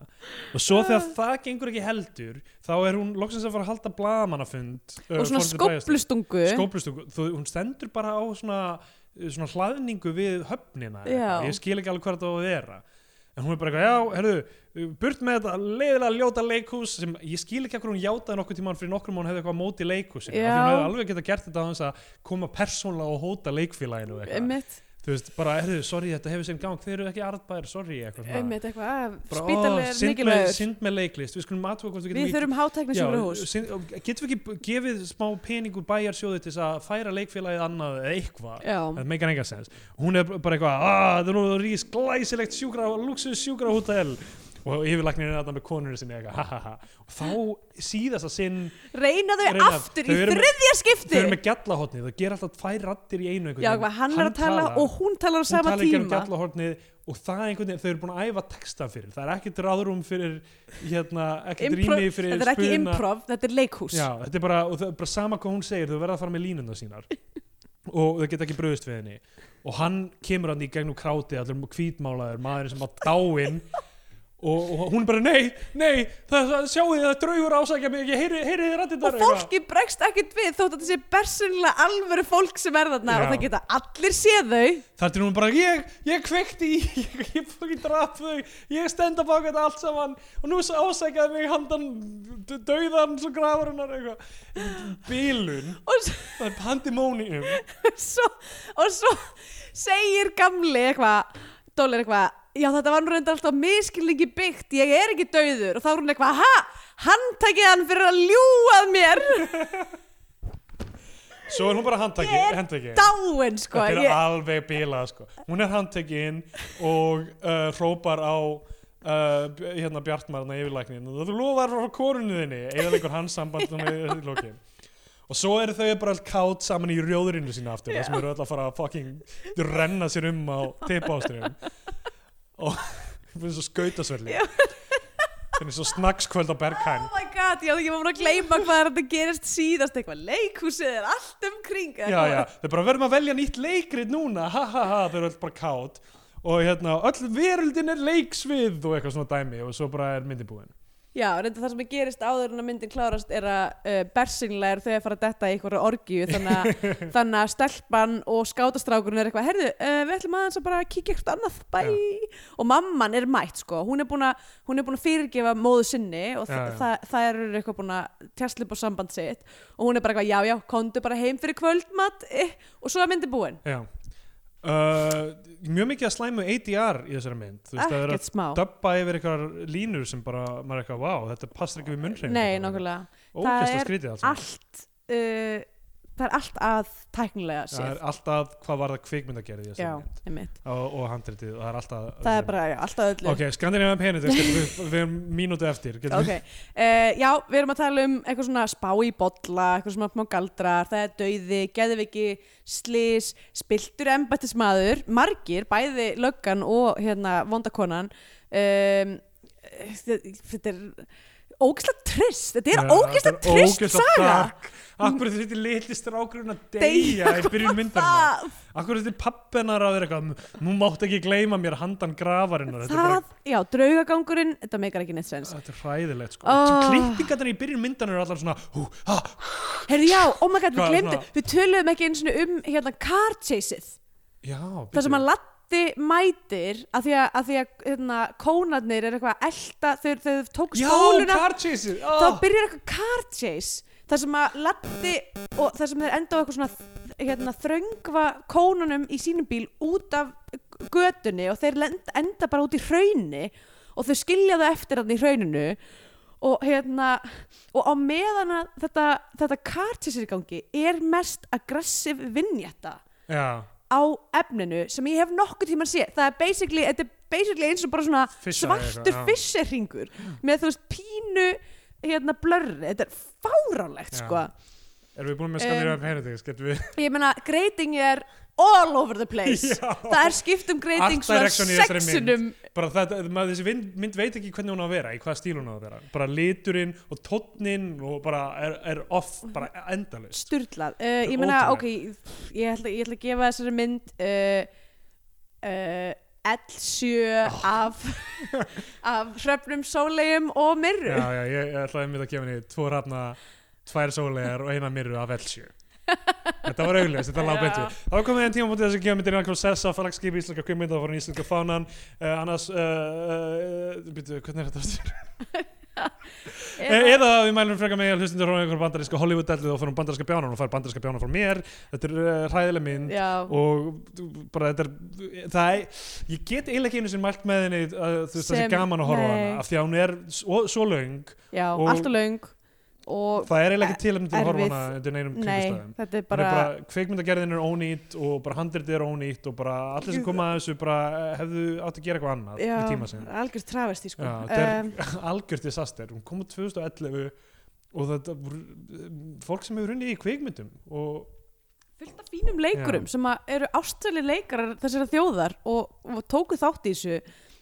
og svo þegar það gengur ekki heldur þá er hún loksins að fara að halda blaðamannafund uh, og svona skóplustungu skóplustungu, hún stendur bara á svona, svona hlaðningu við höfnina, Já. ég skil ekki alveg hvað þetta á að vera en hún er bara eitthvað, já, herðu burt með þetta leiðilega ljóta leikhús sem ég skil ekki okkur hún játaði nokkuð tímann fyrir nokkrum hún hefði eitthvað móti leikhúsinu. Af því hún hefði alveg geta gert þetta á þess að koma persónlega og hóta leikfélaginu eitthvað þú veist, bara, herðu, sorry, þetta hefur sinn gang. Þeir eru ekki arðbæðir, sorry, eitthvað einmitt eitthvað, að Bara, spítal ó, er mikilvægur. synd með leiklist, við skulum aðtöfa hvort við getum við þurfum synd, og getum við ekki gefið smá pening úr bæjarsjóði til að færa leikfélagið annað eða eitthvað, það meikar enga sens hún er bara eitthvað, að það er nú rís glæsilegt sjúkra, luxus sjúkrahótel og yfirlæknir er þetta með konurinn sinni og þá síðast að sinn, reyna þau Reyna- aftur þau í þriðja þau skipti eru með gjallahotni þau gera alltaf tvær rattir í einu Já, hvað, hann er að tala og hún talar á sama um tíma. gjallahornið og það er einhvern veginn, þau eru búin að æfa texta fyrir. Það er ekkert ráðrúm fyrir hérna, ekkert rými fyrir Þetta er ekki spuna. improv, þetta er leikhús. Já, þetta er bara, og það bara sama hvað hún segir þau verða að fara með línuna sínar. Og þau geta ekki bröðist við henni. Og hann kemur hann í gegnum kráti allir hvítmálaður, maður sem á dáin og, og hún er bara nei, nei það, það, sjáu þið að draugur ásækja mig ég heyri, heyri þið rættir og fólki bregst ekkert við þótt að þetta sé bersinlega alvöru fólk sem er þarna Já. og það geta allir séð þau. Þar til hún bara, ég, ég kveikti í ég, ég fokkin draf þau ég stend að baka þetta allt saman og nú ásækjaði mig handan dauðan svo grafur hennar eitthvað. Bílun, það er pandemónium. Og svo segir gamli eitthvað Dóli er eitthvað Já, þetta var nú reyndar alltaf miskilningi byggt, ég er ekki dauður. Og þá er hún eitthvað, ha, hann takið hann fyrir að ljúað mér. Svo er hún bara handtaki, Ég er handtaki. dáin, sko. Þetta er ég, alveg bílað sko. hún er handtekinn og uh, hrópar á uh, b- hérna Bjartmarna yfirlæknin þú lofar frá korunni þinni. Eða leikur hans samband með í lokin. Og svo eru þau bara all kátt saman í rjóðurinu sína aftur það sem eru öll að fara að fucking renna sér um á tippástriðum og það er svo skautasverli Já. er svo snakkskvöld á Bergheim Oh my god, ég var búin að gleyma hvað er þetta gerist síðast. Eitthvað, leikhúsið er allt um kring já, já, þau bara verðum að velja nýtt leikrit núna. Ha ha ha, þau eru öll bara kátt og hérna, öll veröldin er leiksvið og eitthvað svona dæmi. Og svo bara er myndi búin Já, reynda það sem er gerist áður en að myndin klárast er að uh, bersinlega er þau að fara að detta í einhverju orgju þannig að, þannig að stelpan og skátastrákurinn er eitthvað, herðu, uh, við ætlum aðeins að bara kíkja eitthvað annað, bæ. Og mamman er mætt, sko, hún er búin að er búin að fyrirgefa móðu sinni og Já, já. það, það er eitthvað búin að á samband sitt. Og hún er bara eitthvað, já, já, komdu bara heim fyrir kvöldmatt eh, og svo er myndin búin. Já uh, mjög mikið að slæmu ADR í þessari mynd þú veist, það er að döbba yfir eitthvað línur sem bara, maður er eitthvað, wow, þetta passar ekki við munnreifinguna. Nei, nokkulega, það er allt uh, það er allt að tæknilega það séð. er alltaf hvað var það kvikmyndagerði Já, einmitt. Og, og handritið og það er alltaf Það er bara, já, alltaf öllu. Ok, Skandinavian Penetrix, við, við erum mínútu eftir Ok, uh, já, við erum að tala um eitthvað svona spá í bolla, eitthvað svona smá galdrar, það er dauði, geðviki, slís, spiltur embættismadur, margir, bæði löggan og hérna vondakonan, um, þetta þetta er ógeðslega trist. Þetta er ógeðslega trist saga. Akkur þetta er litli strákurinn að Deyja, í byrjun myndarinnar? Það, Akkur þetta er pappinar að vera eitthvað Nú mátt ekki gleyma mér handan grafarinnar. Þetta er bara það, já, draugagangurinn þetta meikar ekki neitt sens. Þetta er hræðilegt sko. Oh. Klippingarnar í byrjun myndan eru allar svona hú, ha, heyrðu já, oh my god, við glemdum við töluðum ekki eins og um hérna car chaseið Já, það sem að Latti mætir að því að, að, því að hérna, kónarnir er eitthvað að elta þegar þau tók chaser þá byrjar eitthvað car chase þar sem að Latti og þar sem þeir enda á eitthvað svona hérna, þröngva kónunum í sínum bíl út af götunni og þeir enda bara út í hraunni og þau skilja það eftir hann í hrauninu og hérna og á meðan þetta, þetta car chase er í gangi er mest aggressiv vinnjætta Já, á efninu sem ég hef nokkuð tíma að sé það er basically, þetta er basically eins og bara svona Fissa svartur fisserringur með þú veist pínu hérna blörri, þetta er fáránlegt Já. sko, erum við búin með Scandinavian Heritage Getum við ég meina greiting er all over the place. Já. það er skipt um greiting svona sexunum bara þetta, maður, þessi mynd, mynd veit ekki hvernig hún á að vera í hvaða stíl hún á að vera. Bara liturinn og tónnin og bara er, er off, bara endalist sturlað, uh, ég meina ok ég ætla, ég ætla að gefa þessari mynd uh, uh, L7 af af hröfnum, sólegjum og mirru já, já, ég, ætlaði mér að gefa henni tvo rafna, tvær sólegar og eina mirru af L7 þetta var auðvitað, þetta lág betur. Þá var komið einn tíma mútið þess að gefa myndir einhverjum sessa fallagskipi íslenska kvikmynda og í íslenska fánan. Uh, annars uh, uh, byrju, hvernig er þetta Eða- E eða við mælum frekar með að hlustundur frá einhver bandaríska Hollywood-dellu og fórum bandaríska bjánan og fær bandaríska bjánan frá mér. Þetta er uh, hræðileg mynd já, og bara þetta er það er, ég get eiginlega ekki einu sem mælt með henni að þú veist það sé gaman að horfa á hana af því að hún er svo, svo löng já og- allt og og það er eiginlega ekki tilefni til að horfa á hana undir neinum nei, kringustæðum þetta er bara, bara, kveikmyndagerðin er ónýtt og bara handritið er ónýtt og bara allir sem koma að þessu bara eh, hefðu átt að gera eitthvað annað já, í tíma sinn. algjörst travesti sko. Er um, algjört disaster. Hún kom úr 2011 og þetta voru, fólk sem hefur unnið í kveikmyndum og fullt af fínum leikurum Já. sem að eru ástæðli leikarar þessara þjóðar og, og tóku þátt í þessu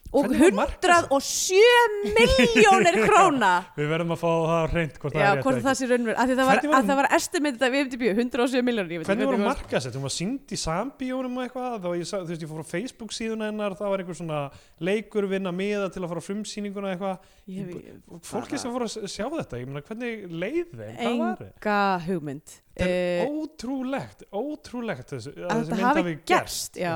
og Hvernig var markað 107 miljónir króna. Við verðum að fá það hreint hvort já, það er hvort það sé raunverð af því það var, var- að var estimated af IMDb 107 miljónir hvernig voru markasett, hún var sínd í sambíónum og eitthvað, þá ég, þú veist ég fór á Facebook síðun hennar, það var einhver svona leikur vinna miða til að fara á frumsýninguna eitthvað, fólki sem fór að sjá þetta, ég meina hvernig leið þeim, hvað var þetta? enga hugmynd. Þetta er Eh, ótrúlegt, ótrúlegt þessi, að að þetta hafi hafi gerst. já.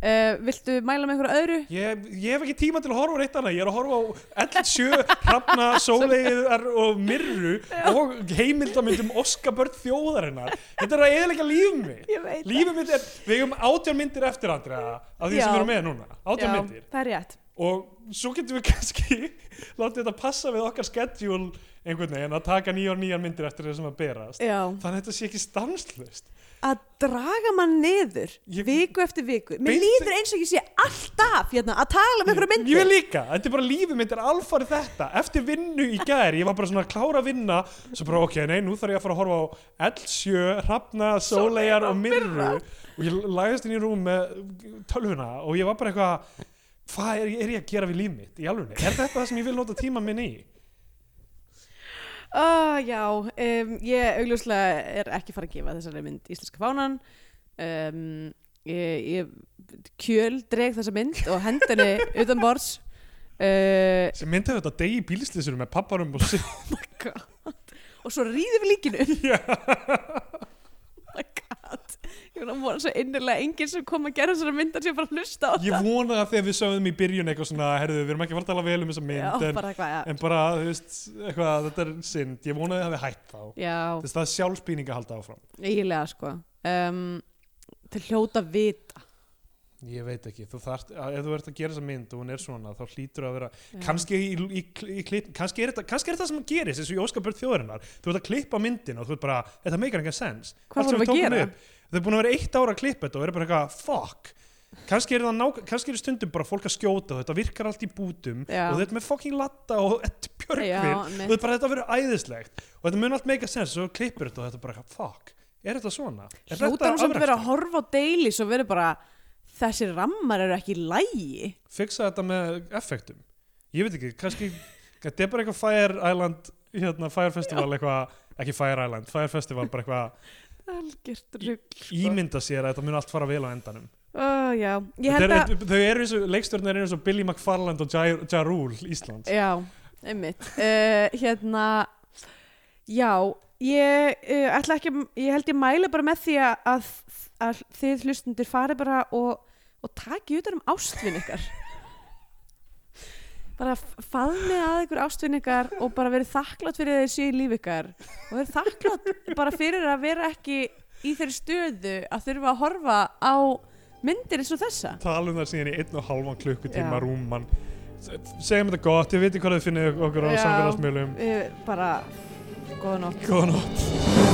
Uh, viltu mæla með einhverju öðru? Ég, ég hef ekki tíma til að horfa á reitt annað, ég er að horfa á L7, Hrafna, Sóleiðar og Mirru og heimildamyndum Óskabörn þjóðarinnar. Þetta er að eðalega líf mig. Lífið mitt er, við hefum átján myndir eftir Andrea af því Já. sem við erum með núna, átján Já, myndir. það er rétt Og svo getum við kannski látið þetta passa við okkar schedule einhvern veginn að taka nýjar nýjar myndir eftir það sem að berast. Já. Þannig að þetta sé ekki stanslust. Að draga mann niður Ég- viku eftir viku. Mér líður eins og ég sé alltaf hérna, að tala um einhverju Ég myndir. vil líka, þetta er bara lífið mitt er alfarið þetta. Eftir vinnu í gær, ég var bara svona að klára að vinna Svo bara ok, nei, nú þarf ég að fara að horfa á L7, Hrafna, Sólegar og Mirru Og ég lagðist inn í rúm með tölvuna Og ég var bara eitthvað Hvað er, er ég að gera við líf mitt í alvegni? Er þetta það sem ég vil nota tíma minn í? Uh, já, um, ég augljóslega er ekki fara að gefa þessari mynd íslenska fánan. Um, ég, ég kjöl dreg þessa mynd og hendinni utan borðs. Uh, Sem myndi þetta degi í bílslýsur með papparum og sig og svo ríðum við líkinu. Oh my god ég var að vona svo innilega enginn sem kom að gera þessari mynd að sé bara hlusta á Ég vona að þegar við sögðum í byrjun eitthvað svona Herðu, við erum ekki að fara að tala vel um þessa mynd já, en, bara eitthvað, en bara, þú veist, eitthvað, þetta er synd. Ég vona að þið hafi hætt þá. Þess það að halda áfram. Eiginlega sko. Um, til hljóta vita Ég veit ekki, þú þarft, að- ef þú ert að gera þessa mynd og hún er svona, þá hlýtur að vera Já. kannski í, í, í klipp, kannski er þetta kannski er þetta sem gerist, eins og í Óskarbjörn þjóðarinnar þú ert að klippa myndin og þú ert bara þetta meikar engan sens Hvað Allt sem við að tókum gera? upp, þau er búin að vera eitt ára að klippa þetta og eru bara eitthvað, fuck kannski er nák kannski er stundum bara fólk að skjóta þetta virkar allt í bútum Já. og þetta er með fucking latta og þetta Já, björgvin og einmitt. þetta er bara þetta verður æðislegt og þetta mun allt meika sens og klippur þetta og þetta er bara fuck, er þetta svona? Er hljóta samt afrakstur? vera að horfa á dailies og vera bara þessi rammar eru ekki lægi fixa þetta með effektum. Ég veit ekki, kannski þetta er bara eitthvað Fire Island hérna, Fire Festival eitthvað ekki Fire Island, Fire Festival bara eitthvað rugg ímynda sér að þetta mun allt fara vel á endanum. Uh, er, að þau eru eins og, leikstjórnir eru eins og Billy McFarland og Ja, ja Rule Íslands. Já, einmitt. Uh, hérna já, ég uh, ætla ekki, ég held ég mæli bara með því að, að þið hlustundir fari bara og, og taki utan um ástvinn ykkar. Bara faðmi að ykkur ástvinn ykkar og bara verið þakklátt fyrir þeir í líf ykkar. Og verið þakklátt bara fyrir að vera ekki í þeirri stöðu að þurfa að horfa á myndir eins og þessa. Tala um það síðan í einn og halvan klukkutíma Já. rúman segjum þetta gott, ég veit ekki hvað þið finnið okkur á samfélagsmiðlum. uh, bara góða nótt. Góða nótt